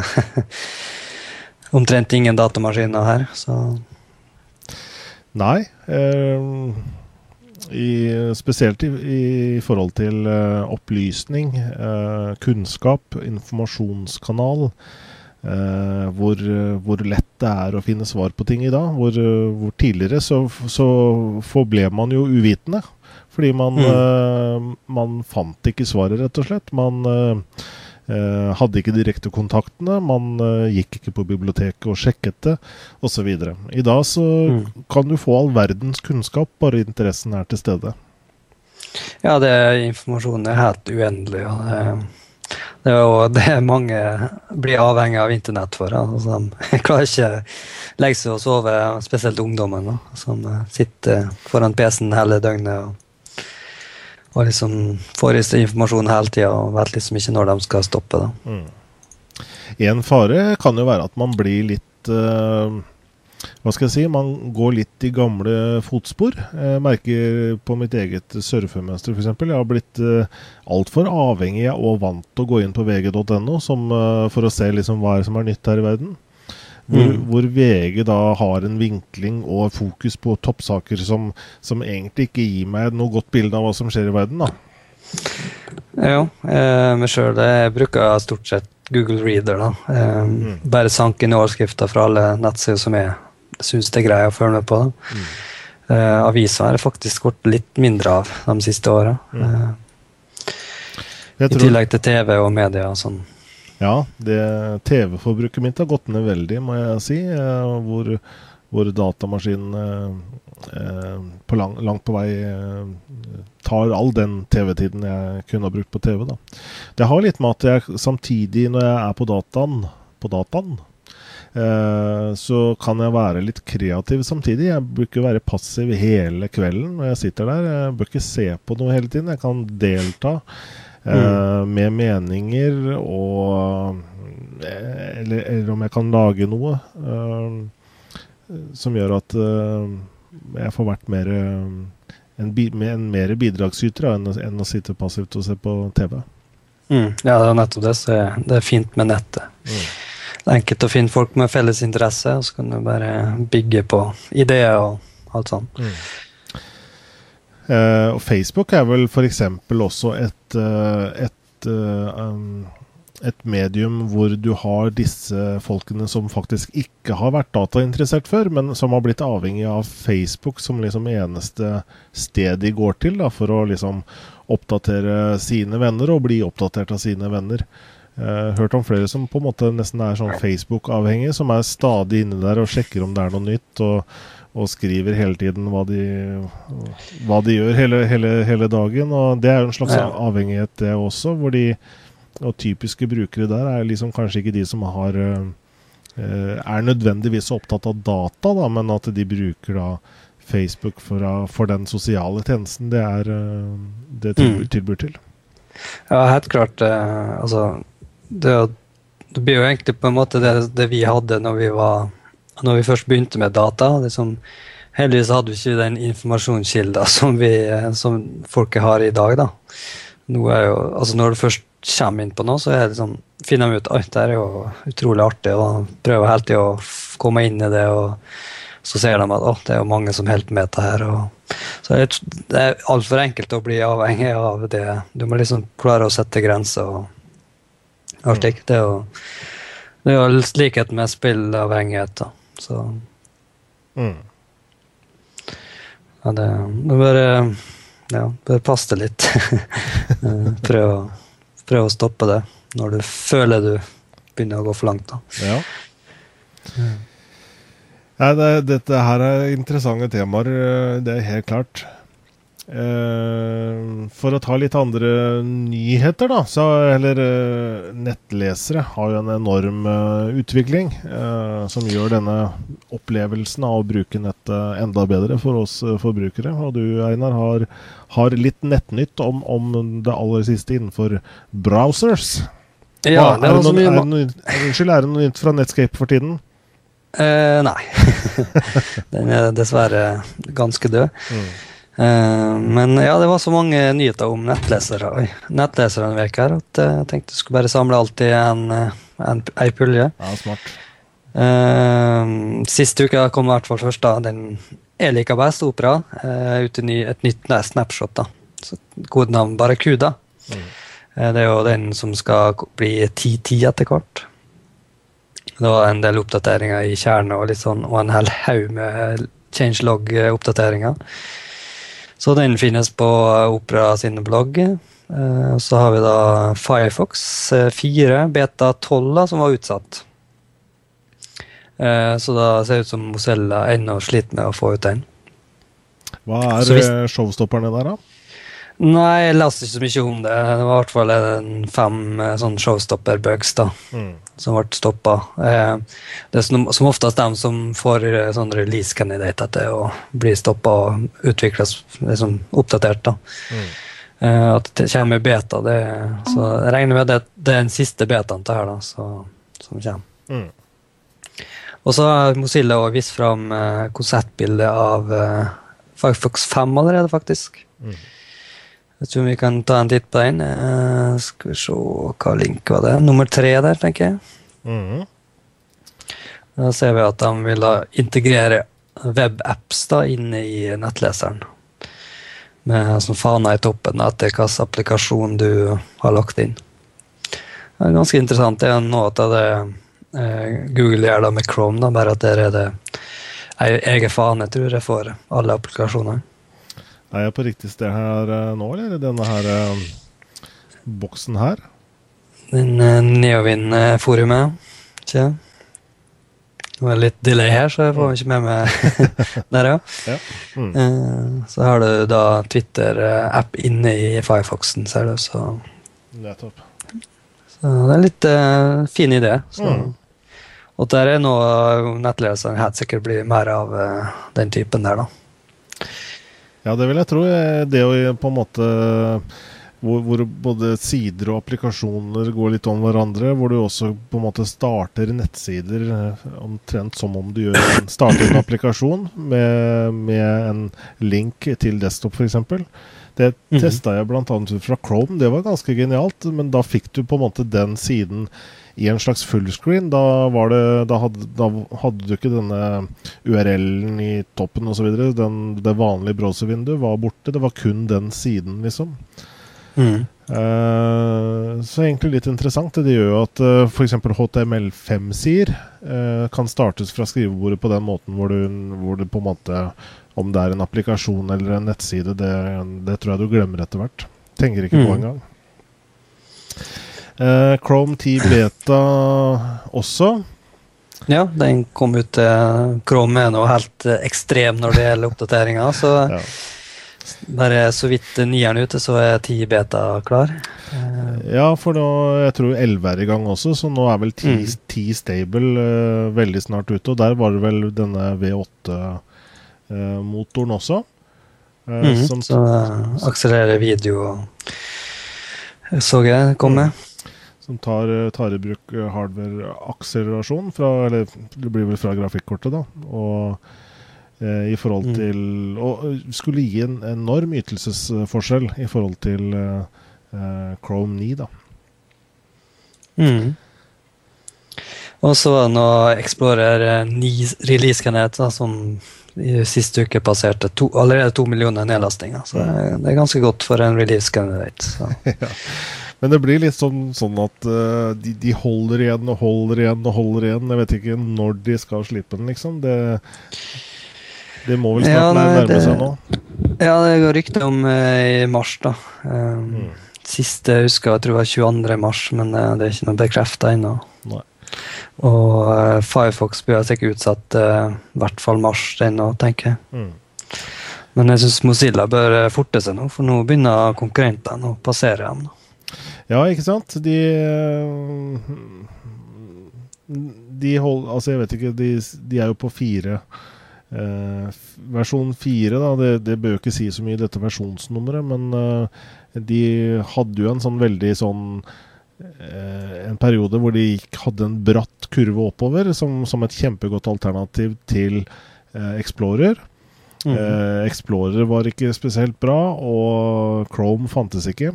Speaker 2: omtrent ingen datamaskiner her. Så
Speaker 1: Nei. Eh, i, spesielt i, i, forhold til uh, opplysning, uh, kunnskap, informasjonskanal. Uh, hvor, hvor, lett det er å finne svar på ting i dag. Hvor, hvor tidligere så, så forble man jo uvitende. Fordi man, mm. man fant ikke svaret, rett og slett. Man Eh, hadde ikke direktekontaktene, man eh, gikk ikke på biblioteket og sjekket det, osv. I dag så mm. kan du få all verdens kunnskap, bare interessen er til stede.
Speaker 2: Ja, det, informasjonen er helt uendelig. og det, det er jo det mange blir avhengig av internett for. Altså, de klarer ikke legge seg og sove, spesielt ungdommen, da, som sitter foran PC-en hele døgnet. og og liksom får i seg informasjon hele tida og vet liksom ikke når de skal stoppe. da.
Speaker 1: Mm. En fare kan jo være at man blir litt uh, Hva skal jeg si? Man går litt i gamle fotspor. Jeg merker på mitt eget surfemønster f.eks. Jeg har blitt uh, altfor avhengig og vant til å gå inn på vg.no uh, for å se liksom hva som er nytt her i verden. Hvor, mm. hvor, VG da har en vinkling og fokus på toppsaker som, som, egentlig ikke gir meg noe godt bilde av hva som skjer i verden. da.
Speaker 2: Jo, eh, meg sjøl bruker stort sett Google Reader. da. Eh, mm. Bare sank inn overskrifter fra alle nettsider som jeg syns det er greit å følge med på. da. Mm. Eh, aviser har faktisk gått litt mindre av de siste åra. Mm. Eh, I tillegg til TV og media og sånn.
Speaker 1: Ja, TV-forbruket mitt har gått ned veldig, må jeg si. Hvor, hvor, datamaskinen eh, på lang, langt på vei tar all den TV-tiden jeg kunne ha brukt på TV. Da. Det har litt med at jeg samtidig, når jeg er på dataen, på dataen Eh, så kan jeg være litt kreativ samtidig. Jeg bør ikke være passiv hele kvelden når jeg sitter der. Jeg bør ikke se på noe hele tiden. Jeg kan delta eh, mm. med meninger og eh, eller, eller, om jeg kan lage noe som gjør at jeg får vært mer en, en mer bidragsyter enn, enn, å sitte passivt og se på TV.
Speaker 2: Mm, ja, det er nettopp det. Så det er fint med nettet. Mm det er enkelt å finne folk med felles interesse, og så kan du bare bygge på ideer og alt sånt. Mm.
Speaker 1: Uh, og Facebook er vel f.eks. også et, uh, et, uh, um, et, medium hvor du har disse folkene som faktisk ikke har vært datainteressert før, men som har blitt avhengig av Facebook som liksom eneste sted de går til da, for å liksom oppdatere sine venner og bli oppdatert av sine venner. Jeg hørt om flere som på en måte nesten er sånn Facebook-avhengige, som er stadig inne der og sjekker om det er noe nytt, og, og skriver hele tiden hva de, hva de gjør hele, hele, hele, dagen. Og Det er jo en slags ja. avhengighet, det også. hvor de, Og typiske brukere der er liksom kanskje ikke de som har uh, er nødvendigvis opptatt av data, da, men at de bruker da Facebook for, for den sosiale tjenesten det er uh, det tilbyr, mm. tilbyr til.
Speaker 2: Ja, helt klart. Uh, altså det, det, blir jo egentlig på en måte det, det, vi hadde når vi var når vi først begynte med data. Liksom, heldigvis hadde vi ikke den informasjonskilda som, vi, som folket har i dag. da. Jo, altså når du først kommer inn på noe, så liksom, finner de ut at det er jo utrolig artig, og prøver hele tida å komme inn i det. og Så ser de at å, det er jo mange som holder med dette her. Og, så det er altfor enkelt å bli avhengig av det. Du må liksom klare å sette grenser. og artig. Det er jo, det er jo likhet med spillavhengighet, da. Så mm. Ja, det, det bør Ja, bør passe det litt. prøv, å, prøv å stoppe det når du føler du begynner å gå for langt, da.
Speaker 1: Ja. Nei, det, dette her er interessante temaer, det er helt klart. Uh, for å ta litt andre nyheter, da. Så, eller uh, nettlesere har jo en enorm uh, utvikling som gjør denne opplevelsen av å bruke nettet enda bedre for oss forbrukere. Og du, Einar, har, har litt nettnytt om, om, det aller siste innenfor browsers.
Speaker 2: Ja,
Speaker 1: Hva, er, det noe, er, det noen, unnskyld, er det noe nytt fra Netscape for tiden?
Speaker 2: nei. Den er dessverre ganske død. Mm. Uh, men ja, det var så mange nyheter om nettlesere nettlesere denne uka at jeg tenkte jeg skulle bare samle alt i en, eh, en, ei pulje.
Speaker 1: Ja, smart.
Speaker 2: Uh, siste uke kom i hvert fall først da, den jeg liker best, Opera. Uh, ut i ny, et nytt nei, snapshot. da. Så, Kodenavn Barracuda. Mm. Uh, det er jo den som skal bli 10-10 etter hvert. Det var en del oppdateringer i kjernen og, litt sånn, og en hel haug med changelog-oppdateringer. Så den finnes på Opera sine blogg. Eh, så har vi da Firefox 4, eh, beta 12, som var utsatt. Eh, så da ser det ut som Mozella ennå sliter med å få ut den.
Speaker 1: Hva er hvis, showstopperne der, da?
Speaker 2: Nei, jeg leste ikke så mye om det. Det var i hvert fall fem sånn showstopper-bugs da, mm. som ble stoppa. det er som, som oftest dem som får sånn release-kandidater til å bli stoppa og utvikles liksom, oppdatert. da. Mm. at det kommer beta. Det, så jeg regner med at det, er den siste betaen til her da, så, som kommer. Mm. Og så har Mozilla også vist fram uh, konseptbildet av Firefox 5 allerede, faktisk. Mm. Jeg tror vi kan ta en titt på den. Uh, skal vi se hva link var det? Nummer tre der, tenker jeg. Mm. Da ser vi at de vil da integrere webapps da inne i nettleseren. Med sånn fana i toppen etter hvilken applikasjon du har lagt inn. Det er ganske interessant. Det er noe av det eh, Google gjør da med Chrome, da, bare at der er det ei egen fane, tror jeg, for alle applikasjoner.
Speaker 1: Er jeg på riktig sted her eh, nå, eller? Denne her uh, boksen her?
Speaker 2: Den uh, Neovind-forumet, ikke det var litt delay her, så jeg får ikke med meg der, ja. ja. Mm. Uh, så har du da Twitter-app inne i Firefoxen, ser du, så
Speaker 1: Nettopp.
Speaker 2: Så det er en litt uh, fin idé. Så. Mm. Og der er noe nettleseren helt sikkert blir mer av uh, den typen der, da.
Speaker 1: Ja, det vil jeg tro. Det å på en måte hvor, hvor, både sider og applikasjoner går litt om hverandre. Hvor du også på en måte starter nettsider eh, omtrent som om du gjør en, starter en applikasjon med, med en link til desktop, f.eks. Det mm -hmm. testa jeg bl.a. ut fra Chrome. Det var ganske genialt. Men da fikk du på en måte den siden i en slags fullscreen. Da, da, hadde, da hadde du ikke denne URL-en i toppen osv. Det vanlige browservinduet var borte. Det var kun den siden, liksom. Mm. Uh, så egentlig litt interessant. Det gjør jo at uh, f.eks. HTML5-sider uh, kan startes fra skrivebordet på den måten hvor du, hvor du, på en måte Om det er en applikasjon eller en nettside, det, det tror jeg du glemmer etter hvert. Tenker ikke mm. på engang. Uh, Chrome 10 Beta også.
Speaker 2: Ja, den kom ut til Chrome er noe helt ekstrem når det gjelder oppdateringer. Så ja. Bare så vidt nieren ute, så er 10 beta klar.
Speaker 1: Ja, for nå, jeg tror 11 er i gang også, så nå er vel 10, mm. stable uh, veldig snart ute. Og der var det vel denne V8-motoren uh, også.
Speaker 2: Uh, mm, som, så akselererer video, så jeg komme. Mm.
Speaker 1: Som tar, tar, i bruk hardware-akselerasjon fra Eller det blir vel fra grafikkortet, da. Og Eh, i forhold mm. til Og skulle gi en enorm ytelsesforskjell i forhold til eh, Chrome 9, da.
Speaker 2: Mm. Og så var det noe Explorer 9 release-kandidat som i siste uke passerte to, allerede to millioner nedlastinger. Så det er, ganske godt for en release-kandidat. ja.
Speaker 1: Men det blir litt sånn, sånn at uh, de, de, holder igjen og holder igjen og holder igjen. Jeg vet ikke når de skal slippe den, liksom. Det det må vel snart ja, nei, nærme seg nå?
Speaker 2: Ja, det går rykter om uh, i mars, da. Um, mm. Siste jeg husker, jeg tror det var 22. mars, men uh, det er ikke noe bekrefta ennå. Og uh, Firefox blir sikkert utsatt i hvert fall mars ennå, tenker jeg. Mm. Men jeg syns Mozilla bør forte seg nå, for nå begynner konkurrentene å passere dem.
Speaker 1: Ja, ikke sant? De De holder Altså, jeg vet ikke, de, de er jo på fire Eh, versjon fire, da, det, det, bør jo ikke si så mye, dette versjonsnummeret, men eh, de hadde jo en sånn veldig sånn En periode hvor de gikk, hadde en bratt kurve oppover, som, som et kjempegodt alternativ til Explorer. Mm. Explorer var ikke spesielt bra, og Chrome fantes ikke.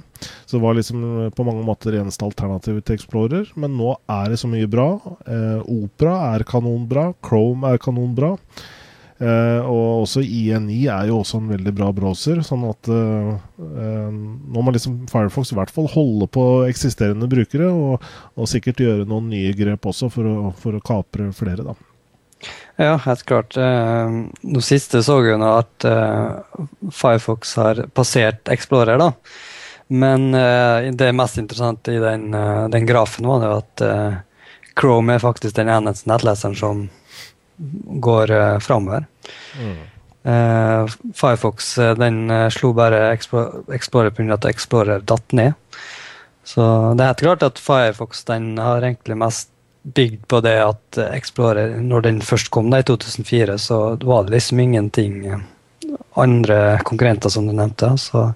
Speaker 1: Så det var liksom på mange måter eneste alternativet til Explorer. Men nå er det så mye bra. Opera er kanonbra. Chrome er kanonbra. Uh, og også INI er jo også en veldig bra browser. Sånn at uh, uh, nå må liksom Firefox i hvert fall holde på eksisterende brukere, og, og sikkert gjøre noen nye grep også for å, for å kapre flere, da.
Speaker 2: Ja, helt klart. Nå siste så nå at Firefox har passert Explorer, da. Men det mest interessante i den, den grafen var at Chrome er faktisk den eneste nettleseren som går uh, framover. Mm. Uh, Firefox uh, den slo bare Explorer pga. at Explorer datt ned. Så det er helt klart at Firefox den har egentlig mest bygd på det at Explorer, når den først kom da i 2004, så var det liksom ingenting andre konkurrenter, som du nevnte. Så,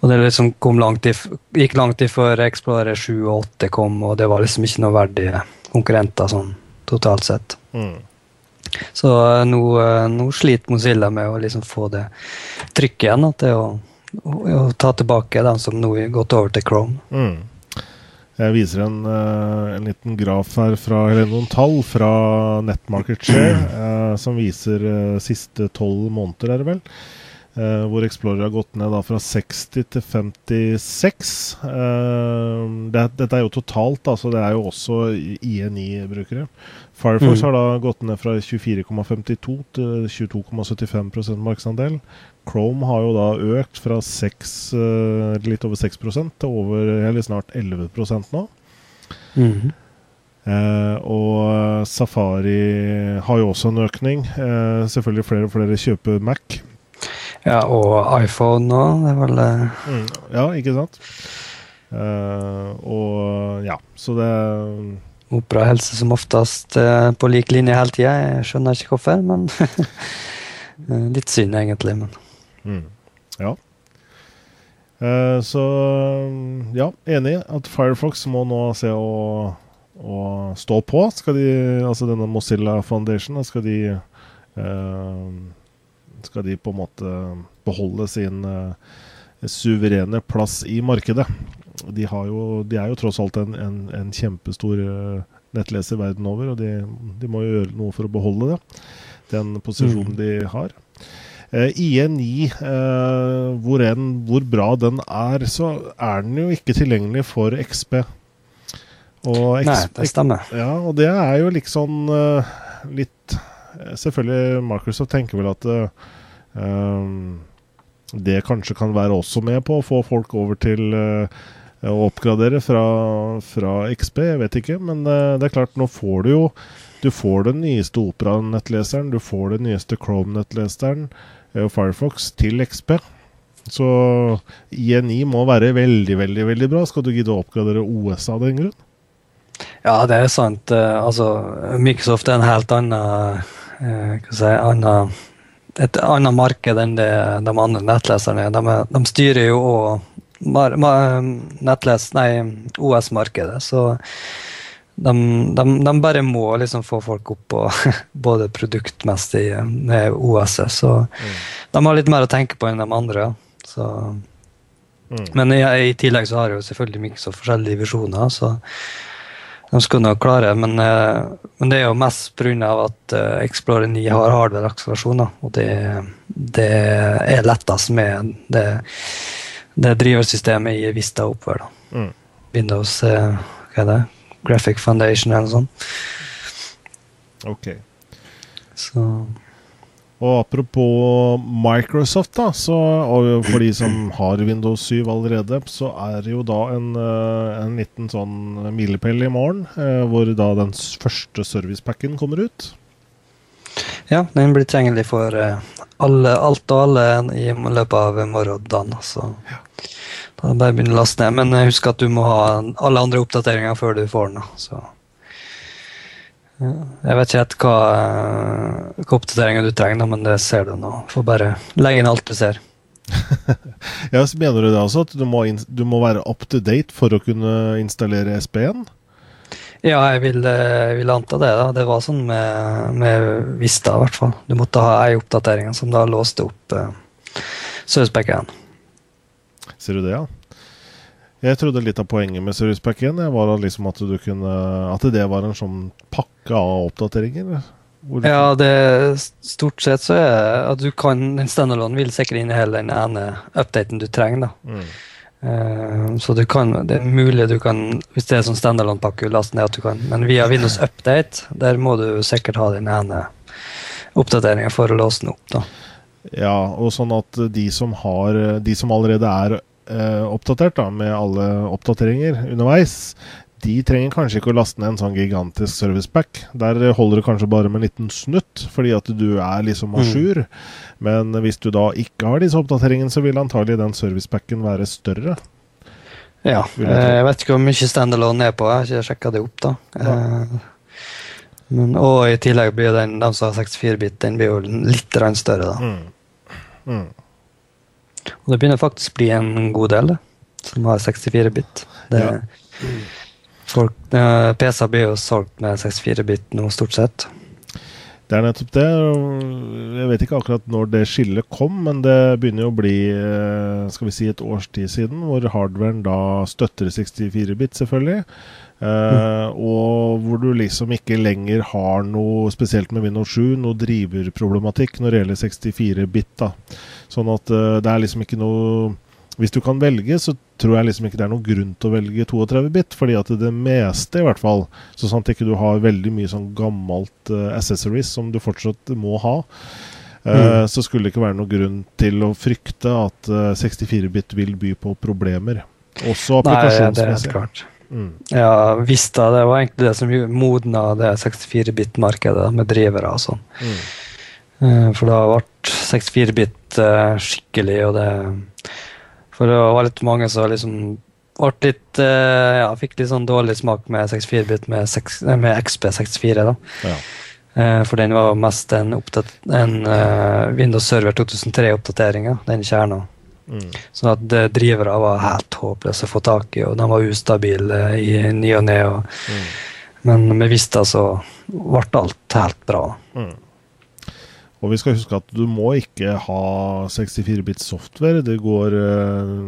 Speaker 2: og det liksom langt i, gikk langt i før Explorer 7 og 8 kom, og det var liksom ikke noe verdige konkurrenter sånn totalt sett. Mm. Så eh, nå, eh, nå, sliter Mozilla med å liksom få det trykket igjen. At det å, å, å, ta tilbake den som nå har gått over til Chrome. Mm.
Speaker 1: Jeg viser en, uh, en, liten graf her, fra, eller noen tall fra Netmarket Share, uh, som viser eh, siste tolv måneder, er det vel. Eh, hvor Explorer har gått ned da fra 60 til 56. Eh, det, dette er jo totalt, altså det er jo også IE9-brukere. Firefox mm. har da gått ned fra 24,52 til 22,75% markedsandel. Chrome har jo da økt fra 6, uh, litt over 6 til over, eller snart 11 nå. Mm. og Safari har jo også en økning. selvfølgelig flere og flere kjøper Mac.
Speaker 2: Ja, og iPhone nå, det er vel mm,
Speaker 1: Ja, ikke sant? Uh, og ja, så det
Speaker 2: Opera helse som oftest uh, på lik linje hele tida. Jeg skjønner ikke hvorfor, men uh, Litt synd, egentlig, men
Speaker 1: mm, Ja. så ja, enig at Firefox må nå se å, å stå på. Skal de, altså denne Mozilla Foundation, skal de skal de på en måte beholde sin suverene plass i markedet. De, jo, de, er jo tross alt en, en, en kjempestor uh, nettleser verden over, og de, de, må jo gjøre noe for å beholde det. Den posisjonen mm. de har. Uh, IE9, uh, hvor, en, hvor, bra den er, så er den jo ikke tilgjengelig for XP.
Speaker 2: Og Nei, det stemmer.
Speaker 1: Ja, og det er jo liksom uh, litt Selvfølgelig, Microsoft tenker vel at det kanskje kan være også med på å få folk over til uh, å oppgradere fra, fra, XP. Jeg vet ikke, men uh, det er klart, nå får du jo Du får den nyeste Opera-nettleseren, du får den nyeste Chrome-nettleseren og Firefox til XP. Så INI må være veldig, veldig veldig bra. Skal du gidde å oppgradere OS av den grunn?
Speaker 2: Ja, det er sant. Altså, Microsoft er en helt annen hva si, annen, et annet marked enn det de andre nettleserne er. De, de styrer jo òg OS-markedet, så de, de, de, bare må liksom få folk opp på både produktmessig med OS-et. Så mm. de har litt mer å tenke på enn de andre. Så. Mm. Men i, i, tillegg så har jo selvfølgelig Microsoft forskjellige visjoner. så de skulle nok klare men, eh, men, det er jo mest pga. at uh, Explorer 9 har hardware-akselerasjon. Og det, det, er lettest med det, det driversystemet i Vista oppover. Mm. Windows uh, hva er det? Graphic Foundation eller noe sånt.
Speaker 1: Ok. Så og apropos Microsoft, da, så, og for de som har Windows 7 allerede, så er det jo da en, eh, en liten sånn milepæl i morgen, eh, hvor da den første servicepacken kommer ut.
Speaker 2: Ja, den blir tilgjengelig for eh, alle, alt og alle i løpet av morgendagen. Så ja. Da er det bare å begynne å laste ned. Men husk at du må ha alle andre oppdateringer før du får den. Så jeg vet ikke helt hva, hva oppdateringer du trenger, men det ser du nå. Får bare legge inn alt du ser.
Speaker 1: ja, så Mener du det altså at du må, du må være up to date for å kunne installere SP1?
Speaker 2: Ja, jeg vil, jeg vil, anta det. da. Det var sånn med, med Vista, i hvert fall. Du måtte ha ei oppdatering som da låste opp Søsbekken.
Speaker 1: Ser du det, ja? Jeg trodde litt av poenget med Service Pack 1 var liksom at, kunne, at, det var en sånn pakke av oppdateringer.
Speaker 2: Ja, det stort sett så er at du kan Den standalone vil sikre inn hele den ene updaten du trenger. da. Mm. Uh, så du kan, det er mulig du kan, hvis det er sånn standalone-pakke, laste ned at du kan. Men via Windows Update der må du sikkert ha den ene oppdateringa for å låse den opp. da.
Speaker 1: Ja, og sånn at de som, har, de som allerede er eh, oppdatert da, med alle oppdateringer underveis, de trenger kanskje ikke å laste ned en sånn gigantisk servicepack. Der holder det kanskje bare med en liten snutt, fordi at du er liksom à jour. Mm. Men hvis du da ikke har disse oppdateringene, så vil antagelig den servicepacken være større.
Speaker 2: Ja. Jeg, jeg, vet ikke hvor mye standalone er på, jeg har ikke sjekka det opp, da. Ja. Eh, men, og i tillegg blir den, de som har 64-bit, den blir jo litt større, da. Mm. Mm. Og det begynner faktisk å bli en god del, som har 64-bit. Ja. PC-er blir jo solgt med 64-bit nå, stort sett.
Speaker 1: Det er nettopp det. Jeg vet ikke akkurat når det skillet kom, men det begynner jo å bli eh, skal vi si et års tid siden, hvor hardwaren da støtter 64-bit, selvfølgelig. Uh, og hvor du liksom ikke lenger har noe, spesielt med Windows 7, noe driverproblematikk når det gjelder 64-bit. da Sånn at uh, det er liksom ikke noe Hvis du kan velge, så tror jeg liksom ikke det er noen grunn til å velge 32 bit. Fordi at det meste, i hvert fall, så sant ikke du har veldig mye sånn gammelt uh, accessories som du fortsatt må ha, mm. så skulle det ikke være noen grunn til å frykte at 64-bit vil by på problemer. Også applikasjonsmessig. Nei, det er klart.
Speaker 2: Mm. Ja, Vista det var egentlig det som modna det 64-bit-markedet med drivere og sånn. Mm. For det har vært 64-bit skikkelig, og det for det var litt mange som liksom ble litt uh, Ja, fikk litt sånn dårlig smak med 64-bit med, med, XP64. da. Ja. For den var mest en, en Windows Server 2003-oppdatering, den kjerna. Mm. Sånn at drivere var helt håpløse å få tak i, og de var ustabile i ny og ne. Mm. Men med Vista så ble alt helt bra. Mm.
Speaker 1: Og vi skal huske at du må ikke ha 64-bit software. Det går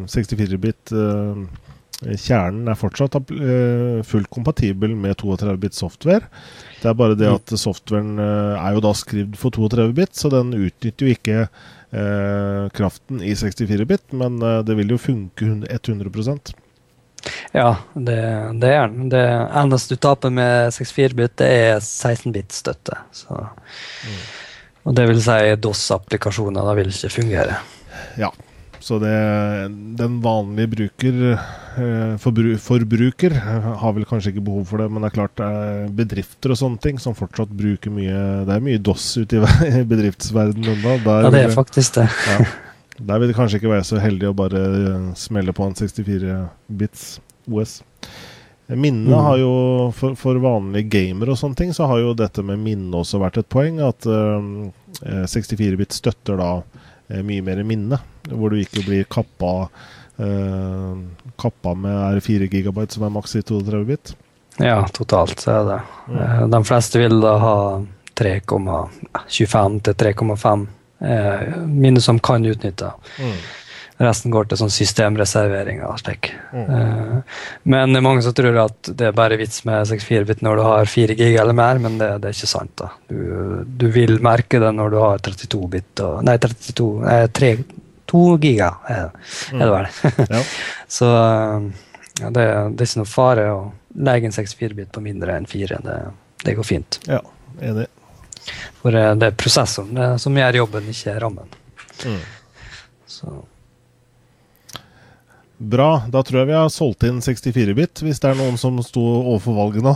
Speaker 1: 64-bit uh, uh, Kjernen er fortsatt uh, fullt kompatibel med 32-bit software. Det er bare det mm. at softwaren er jo da skrevet for 32-bit, så den utnytter jo ikke kraften i 64-bit, men det vil jo funke 100%
Speaker 2: ja, det, det er den. Det eneste du taper med 64-bit, det er 16-bit-støtte. Mm. Og det vil si DOS-applikasjoner da vil ikke fungere.
Speaker 1: Ja, så det, den vanlige bruker, eh, forbru, forbruker, har vel kanskje ikke behov for det, men det er klart det er bedrifter og sånne ting som fortsatt bruker mye Det er mye DOS ute i bedriftsverdenen ennå.
Speaker 2: Ja, det er faktisk det. Ja,
Speaker 1: der vil det kanskje ikke være så heldig å bare smelle på en 64 bits OS. Minne mm. har jo, for, for, vanlige gamere og sånne ting, så har jo dette med minne også vært et poeng. At uh, 64-bit støtter da mye mer minne, hvor du ikke blir kappa, eh, kappa med R4 gigabyte, som er maks i 32-bit.
Speaker 2: Ja, totalt så er det. Mm. De fleste vil da ha 3,25 til 3,5 minne som kan utnytte. Mm. Resten går til sånn systemreservering og slik. Mm. Uh, men det er mange som tror at det er bare vits med 64-bit når du har 4 gig eller mer, men det, det er ikke sant. da. Du, du, vil merke det når du har 32-bit og Nei, 32, eh, 3, 2 giga er, er det vel. Mm. ja. Så uh, ja, det, det, er ikke noe fare å legge en 64-bit på mindre enn 4. Det, det går fint.
Speaker 1: Ja, enig.
Speaker 2: For uh, det er prosessoren som gjør jobben, ikke rammen. Mm. Så
Speaker 1: Bra. Da tror jeg vi har solgt inn 64-bit, hvis det er noen som sto overfor valget nå.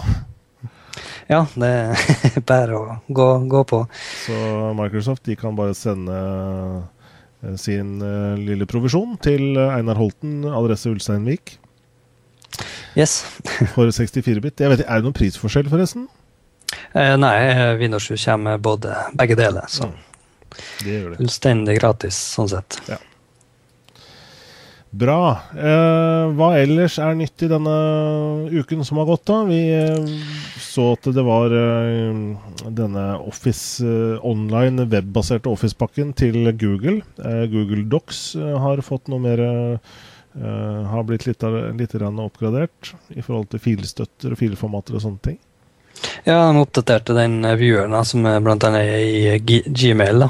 Speaker 2: Ja, det er bare å gå, gå, på.
Speaker 1: Så Microsoft de kan bare sende eh, sin uh, lille provisjon til Einar Holten, adresse Ulsteinvik.
Speaker 2: Yes.
Speaker 1: for 64-bit. Er det noen prisforskjell, forresten?
Speaker 2: Eh, nei, Windows 7 kommer både begge deler. Så mm. det gjør det. fullstendig gratis, sånn sett. Ja.
Speaker 1: Bra. Eh, hva ellers er nytt i denne uken som har gått, da? Vi eh, så at det var eh, denne Office eh, online, webbaserte Office-pakken til Google. Eh, Google Docs eh, har fått noe mer Har blitt litt, litt oppgradert i forhold til filstøtter og filformater og sånne ting.
Speaker 2: Ja, de oppdaterte den vieweren som er blant annet i Gmail, da,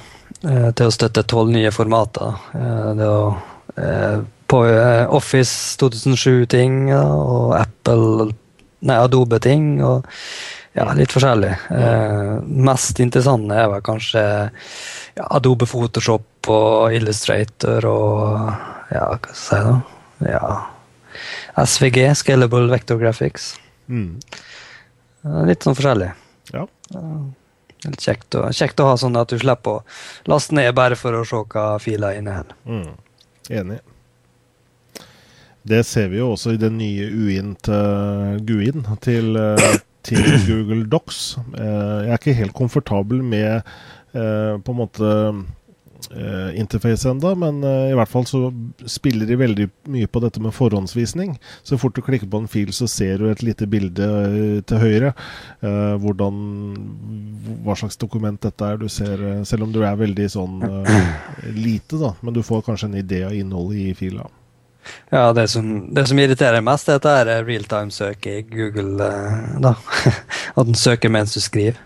Speaker 2: til å støtte tolv nye formater. Det å på eh, Office 2007-ting og Apple Nei, Adobe-ting. og ja, litt forskjellig. Eh, mest interessante er vel kanskje ja, Adobe Photoshop og Illustrator og ja, hva skal jeg si da? Ja, SVG, Scalable Vector Graphics. Mm. Litt sånn forskjellig. Ja. Litt kjekt å, kjekt å ha sånn at du slipper å laste ned bare for å se hva filer inneholder.
Speaker 1: Mm. Enig. Det ser vi jo også i den nye UI-en til GUI-en til, eh, til, Google Docs. Eh, jeg er ikke helt komfortabel med eh, på en måte interface enda, men i hvert fall så spiller de veldig mye på dette med forhåndsvisning. Så fort du klikker på en fil, så ser du et lite bilde til høyre. hvordan, hva slags dokument dette er. Du ser, selv om du er veldig sånn lite, da, men du får kanskje en idé av innholdet i fila.
Speaker 2: Ja, det som, det som irriterer mest, er realtime-søk i Google. Eh, da. At den søker mens du skriver.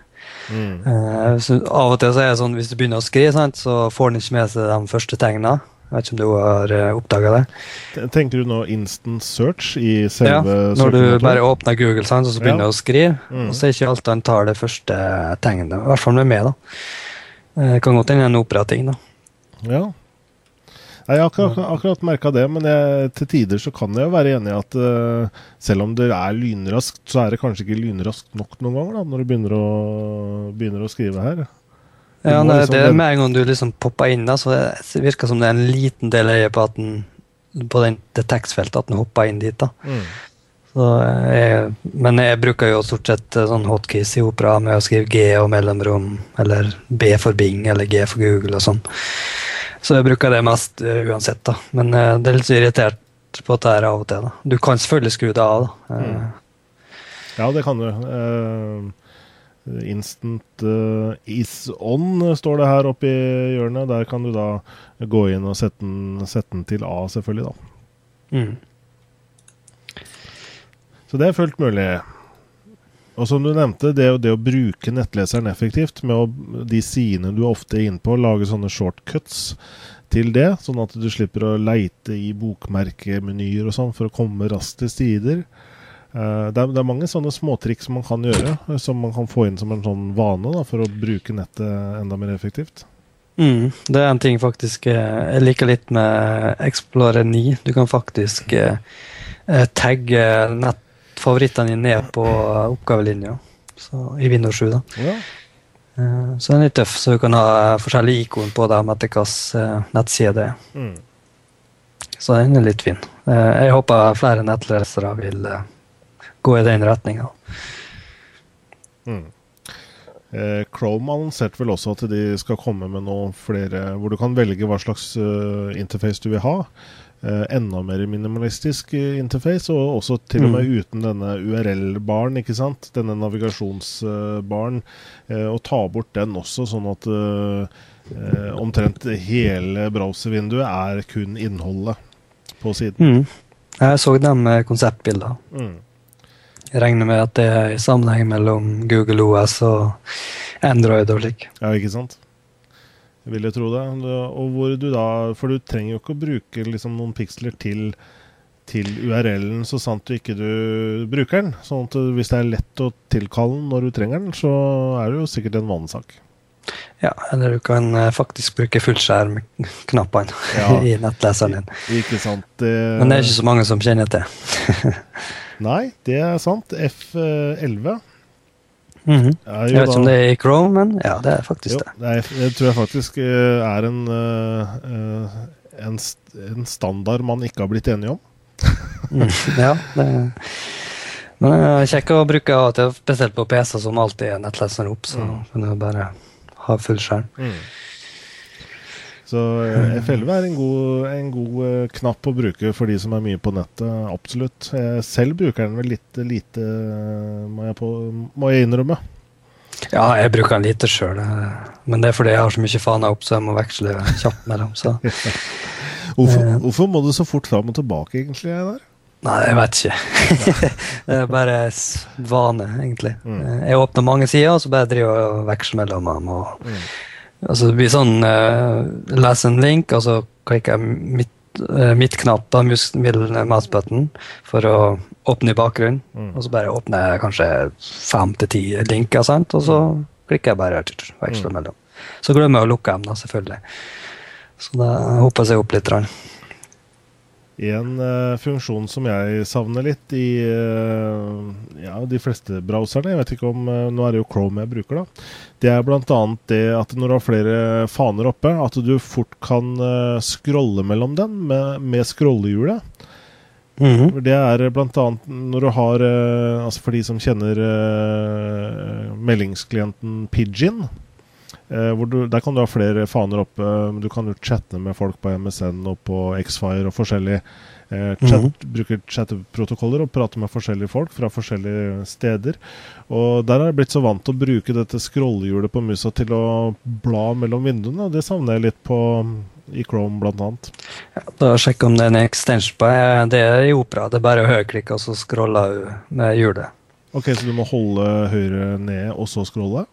Speaker 2: Mm. Uh, av og til så er det sånn hvis du begynner å skrive, sant, så får den ikke med seg de første tegnene. Jeg vet ikke om du har uh, oppdaga det?
Speaker 1: Tenker du nå instant search i selve
Speaker 2: Ja, når du bare åpner Google sant, og så begynner ja. å skrive, mm. og så er ikke alltid han tar det første tegnet. I hvert fall med meg, da. Det kan godt hende en operating, da.
Speaker 1: Ja, jeg har akkurat, akkurat merka det, men jeg, til tider så kan jeg jo være enig i at uh, selv om det er lynraskt, så er det kanskje ikke lynraskt nok noen ganger da, når du begynner å, begynner å skrive her.
Speaker 2: Ja, nei, liksom, det er med en gang du liksom popper inn, da, så det virker som det er en liten del øye på at den, på den, det tekstfeltet at den hopper inn dit. da. Mm. Jeg, men jeg bruker jo stort sett eh, sånn hotkeys i opera med å skrive G og mellomrom, eller B for Bing eller G for Google og sånn. Så jeg bruker det mest uh, uansett, da. Men uh, det er litt irritert på at det er av og til. da. Du kan selvfølgelig skru det av. da. Mm.
Speaker 1: Ja, det kan du. Instant is on står det her oppe i hjørnet. Der kan du da gå inn og sette den, sette den til A, selvfølgelig, da. Mm. Så det er fullt mulig. Og som du nevnte, det, det, å bruke nettleseren effektivt med å, de sidene du ofte er inne på, lage sånne shortcuts til det, sånn at du slipper å leite i bokmerkemenyer og sånn for å komme raskt til sider. Uh, det, er, det, er, mange sånne småtriks man kan gjøre, som man kan få inn som en sånn vane da, for å bruke nettet enda mer effektivt.
Speaker 2: Mm, det er en ting faktisk eh, Jeg liker litt med Explorer 9. Du kan faktisk eh, tagge nett favorittene dine ned på oppgavelinja i Windows 7. da. Ja. Uh, så den er litt tøff, så du kan ha forskjellige ikon på dem etter hvilken nettside det er. Mm. Så den er litt fin. Uh, jeg håper flere nettlesere vil gå i den retninga.
Speaker 1: Mm. Chrome annonserte vel også at de skal komme med noen flere hvor du kan velge hva slags interface du vil ha. Uh, enda mer minimalistisk interface, og også til og med mm. uten denne URL-baren, ikke sant? Denne navigasjonsbaren. Og ta bort den også, sånn at omtrent hele browservinduet er kun innholdet på siden.
Speaker 2: Mm. Jeg så dem konseptbildene. Mm. Jeg regner med at det er i sammenheng mellom Google OS og Android og slik.
Speaker 1: Ja, ikke sant? vil jo tro det. Og hvor du da For du trenger jo ikke å bruke liksom noen piksler til, til URL-en så sant du ikke du bruker den. Sånn at hvis det er lett å tilkalle den når du trenger den, så er det jo sikkert en vanesak.
Speaker 2: Ja, eller du kan eh, faktisk bruke fullskjerm-knappene ja. i nettleseren din.
Speaker 1: Ikke sant. Det...
Speaker 2: Men det er ikke så mange som kjenner til.
Speaker 1: Nei, det er sant. F11
Speaker 2: Mm -hmm. Jeg vet ikke om det er i Chrome, men ja, det er faktisk jo, det.
Speaker 1: det, det tror jeg faktisk eh, er en, eh, en, en, standard man ikke har blitt enige om.
Speaker 2: mm, ja, det men det er kjekt å bruke av og til, spesielt på PC, som alltid er nettleser opp. Så mm. kan du bare ha full skjerm. Mm.
Speaker 1: Så eh, F11 er en god, en god uh, knapp å bruke for de som er mye på nettet. Absolutt. Jeg selv bruker den vel litt lite, må jeg, på, må jeg innrømme.
Speaker 2: Ja, jeg bruker den lite sjøl. Men det er fordi jeg har så mye faen opp, så jeg må veksle kjapt mellom.
Speaker 1: hvorfor, uh, hvorfor, må du så fort fram og tilbake, egentlig? der?
Speaker 2: Nei, jeg vet ikke. det er bare vane, egentlig. Mm. Jeg åpner mange sider, og så bare driver jeg og veksler mellom dem. og mm. Altså det blir sånn uh, Les en link, og så klikker jeg midt, uh, midtknapp på mouse-button for å åpne i bakgrunnen. Mm. Og så bare åpner jeg kanskje fem til ti linker, sant? og så mm. klikker jeg bare veksler mm. mellom. Så glemmer jeg å lukke dem, da, selvfølgelig. Så da hopper jeg opp litt. Rann.
Speaker 1: En uh, funksjon som jeg savner litt i uh, ja, de fleste browserne, jeg vet ikke om uh, Nå er det jo Chrome jeg bruker, da. Det er bl.a. det at når du har flere faner oppe, at du fort kan scrolle mellom den med, med scrollehjulet. Mm -hmm. Det er bl.a. når du har Altså for de som kjenner meldingsklienten Pidgin. Eh, du, der kan du ha flere faner oppe. Du kan jo chatte med folk på MSN og på Xfire og forskjellige eh, chat, mm -hmm. Bruker chatteprotokoller og prater med forskjellige folk fra forskjellige steder. Og der har jeg blitt så vant til å bruke dette scrollehjulet på musa til å bla mellom vinduene, og det savner jeg litt på i Chrome bl.a.
Speaker 2: Ja, da Sjekk om det er en extension på. Det er i Opera. Det er bare å høyreklikke og så scrolle med hjulet.
Speaker 1: Ok, Så du må holde høyre ned og så scrolle?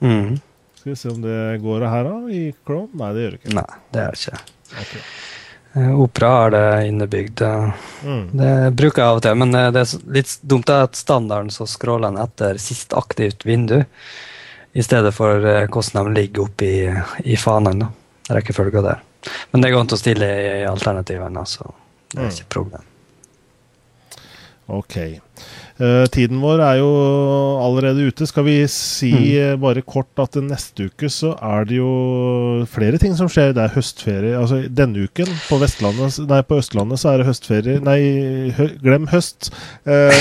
Speaker 2: Mm.
Speaker 1: Skal vi se om det går her, da? I Chrome? Nei, det gjør det ikke.
Speaker 2: Nei, det er det ikke.
Speaker 1: Ok.
Speaker 2: Eh, Opera har det innebygd. eh,
Speaker 1: Mm.
Speaker 2: Det bruker jeg av og til, men eh, det er litt dumt at standarden så scroller den etter sist aktivt vindu, i stedet for eh, hvordan de ligger oppe i, i fanen. da, Rekkefølga der. Men det går an å stille i alternativene, så det er
Speaker 1: Mm.
Speaker 2: ikke et problem.
Speaker 1: Ok. Eh, tiden vår er jo allerede ute. Skal vi si
Speaker 2: Mm.
Speaker 1: eh, bare kort at neste uke så er det jo flere ting som skjer. Det er høstferie. Altså denne uken på Nei, på Østlandet så er det høstferie. Nei, hø glem høst. Eh,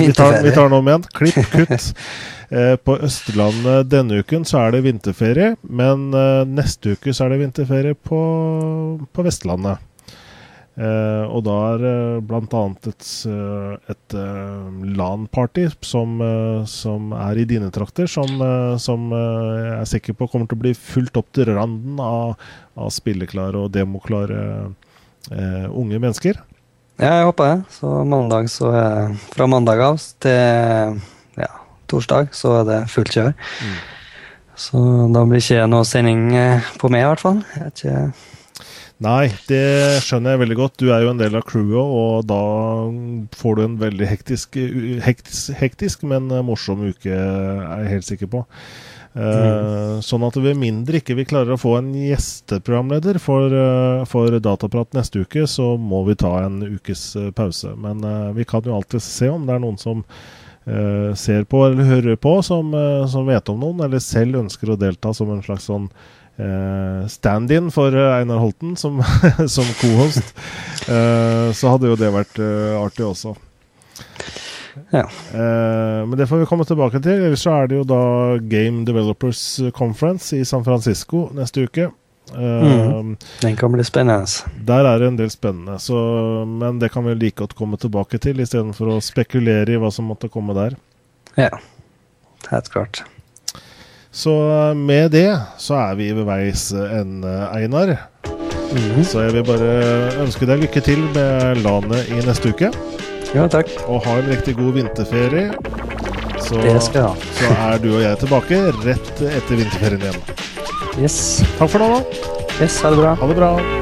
Speaker 1: vi, tar, vi tar den om igjen. Klipp, kutt. På Østlandet denne uken så er det vinterferie, men neste uke så er det vinterferie på, på Vestlandet. Eh, og da er det blant annet et, eh, et eh, LAN-party som, eh, som er i dine trakter, som, eh, som eh, jeg er sikker på kommer til å bli fulgt opp til randen av, av spilleklare og demoklare eh, unge mennesker.
Speaker 2: Ja, jeg håper det. Så mandag så er Fra mandag av til ja, torsdag så er det fullt kjør.
Speaker 1: Mm.
Speaker 2: Så da blir ikke noe sending eh, på meg, i hvert fall. Jeg er ikke
Speaker 1: Nei, det skjønner jeg veldig godt. Du er jo en del av crewet, og da får du en veldig hektisk, hektisk, hektisk men morsom uke, er jeg helt sikker på. Mm. Sånn at ved mindre ikke vi klarer å få en gjesteprogramleder for, eh, for Dataprat neste uke, så må vi ta en ukes eh, pause. Men eh, vi kan jo alltid se om det er noen som eh, ser på eller hører på, som, eh, som vet om noen, eller selv ønsker å delta som en slags sånn eh, stand-in for eh, Einar Holten som, som co-host. Eh, så hadde jo det vært eh, artig også.
Speaker 2: Ja.
Speaker 1: Eh, men det får vi komme tilbake til. Ellers så er det jo da Game Developers Conference i San Francisco neste uke. Eh,
Speaker 2: Mhm. Den kan bli spennende.
Speaker 1: Der er det en del spennende, så, men det kan vi like godt komme tilbake til, istedenfor å spekulere i hva som måtte komme der.
Speaker 2: Ja. Helt klart.
Speaker 1: Så eh, med det så er vi ved veis ende, Einar.
Speaker 2: Mm.
Speaker 1: Så jeg vil bare ønske deg lykke til med landet i neste uke.
Speaker 2: Ja, takk.
Speaker 1: Og ha en riktig god vinterferie. Så,
Speaker 2: Det skal jeg ha.
Speaker 1: så er du og jeg tilbake rett etter vinterferien igjen.
Speaker 2: Yes.
Speaker 1: Takk for nå, da.
Speaker 2: yes, ha det bra.
Speaker 1: Ha det bra.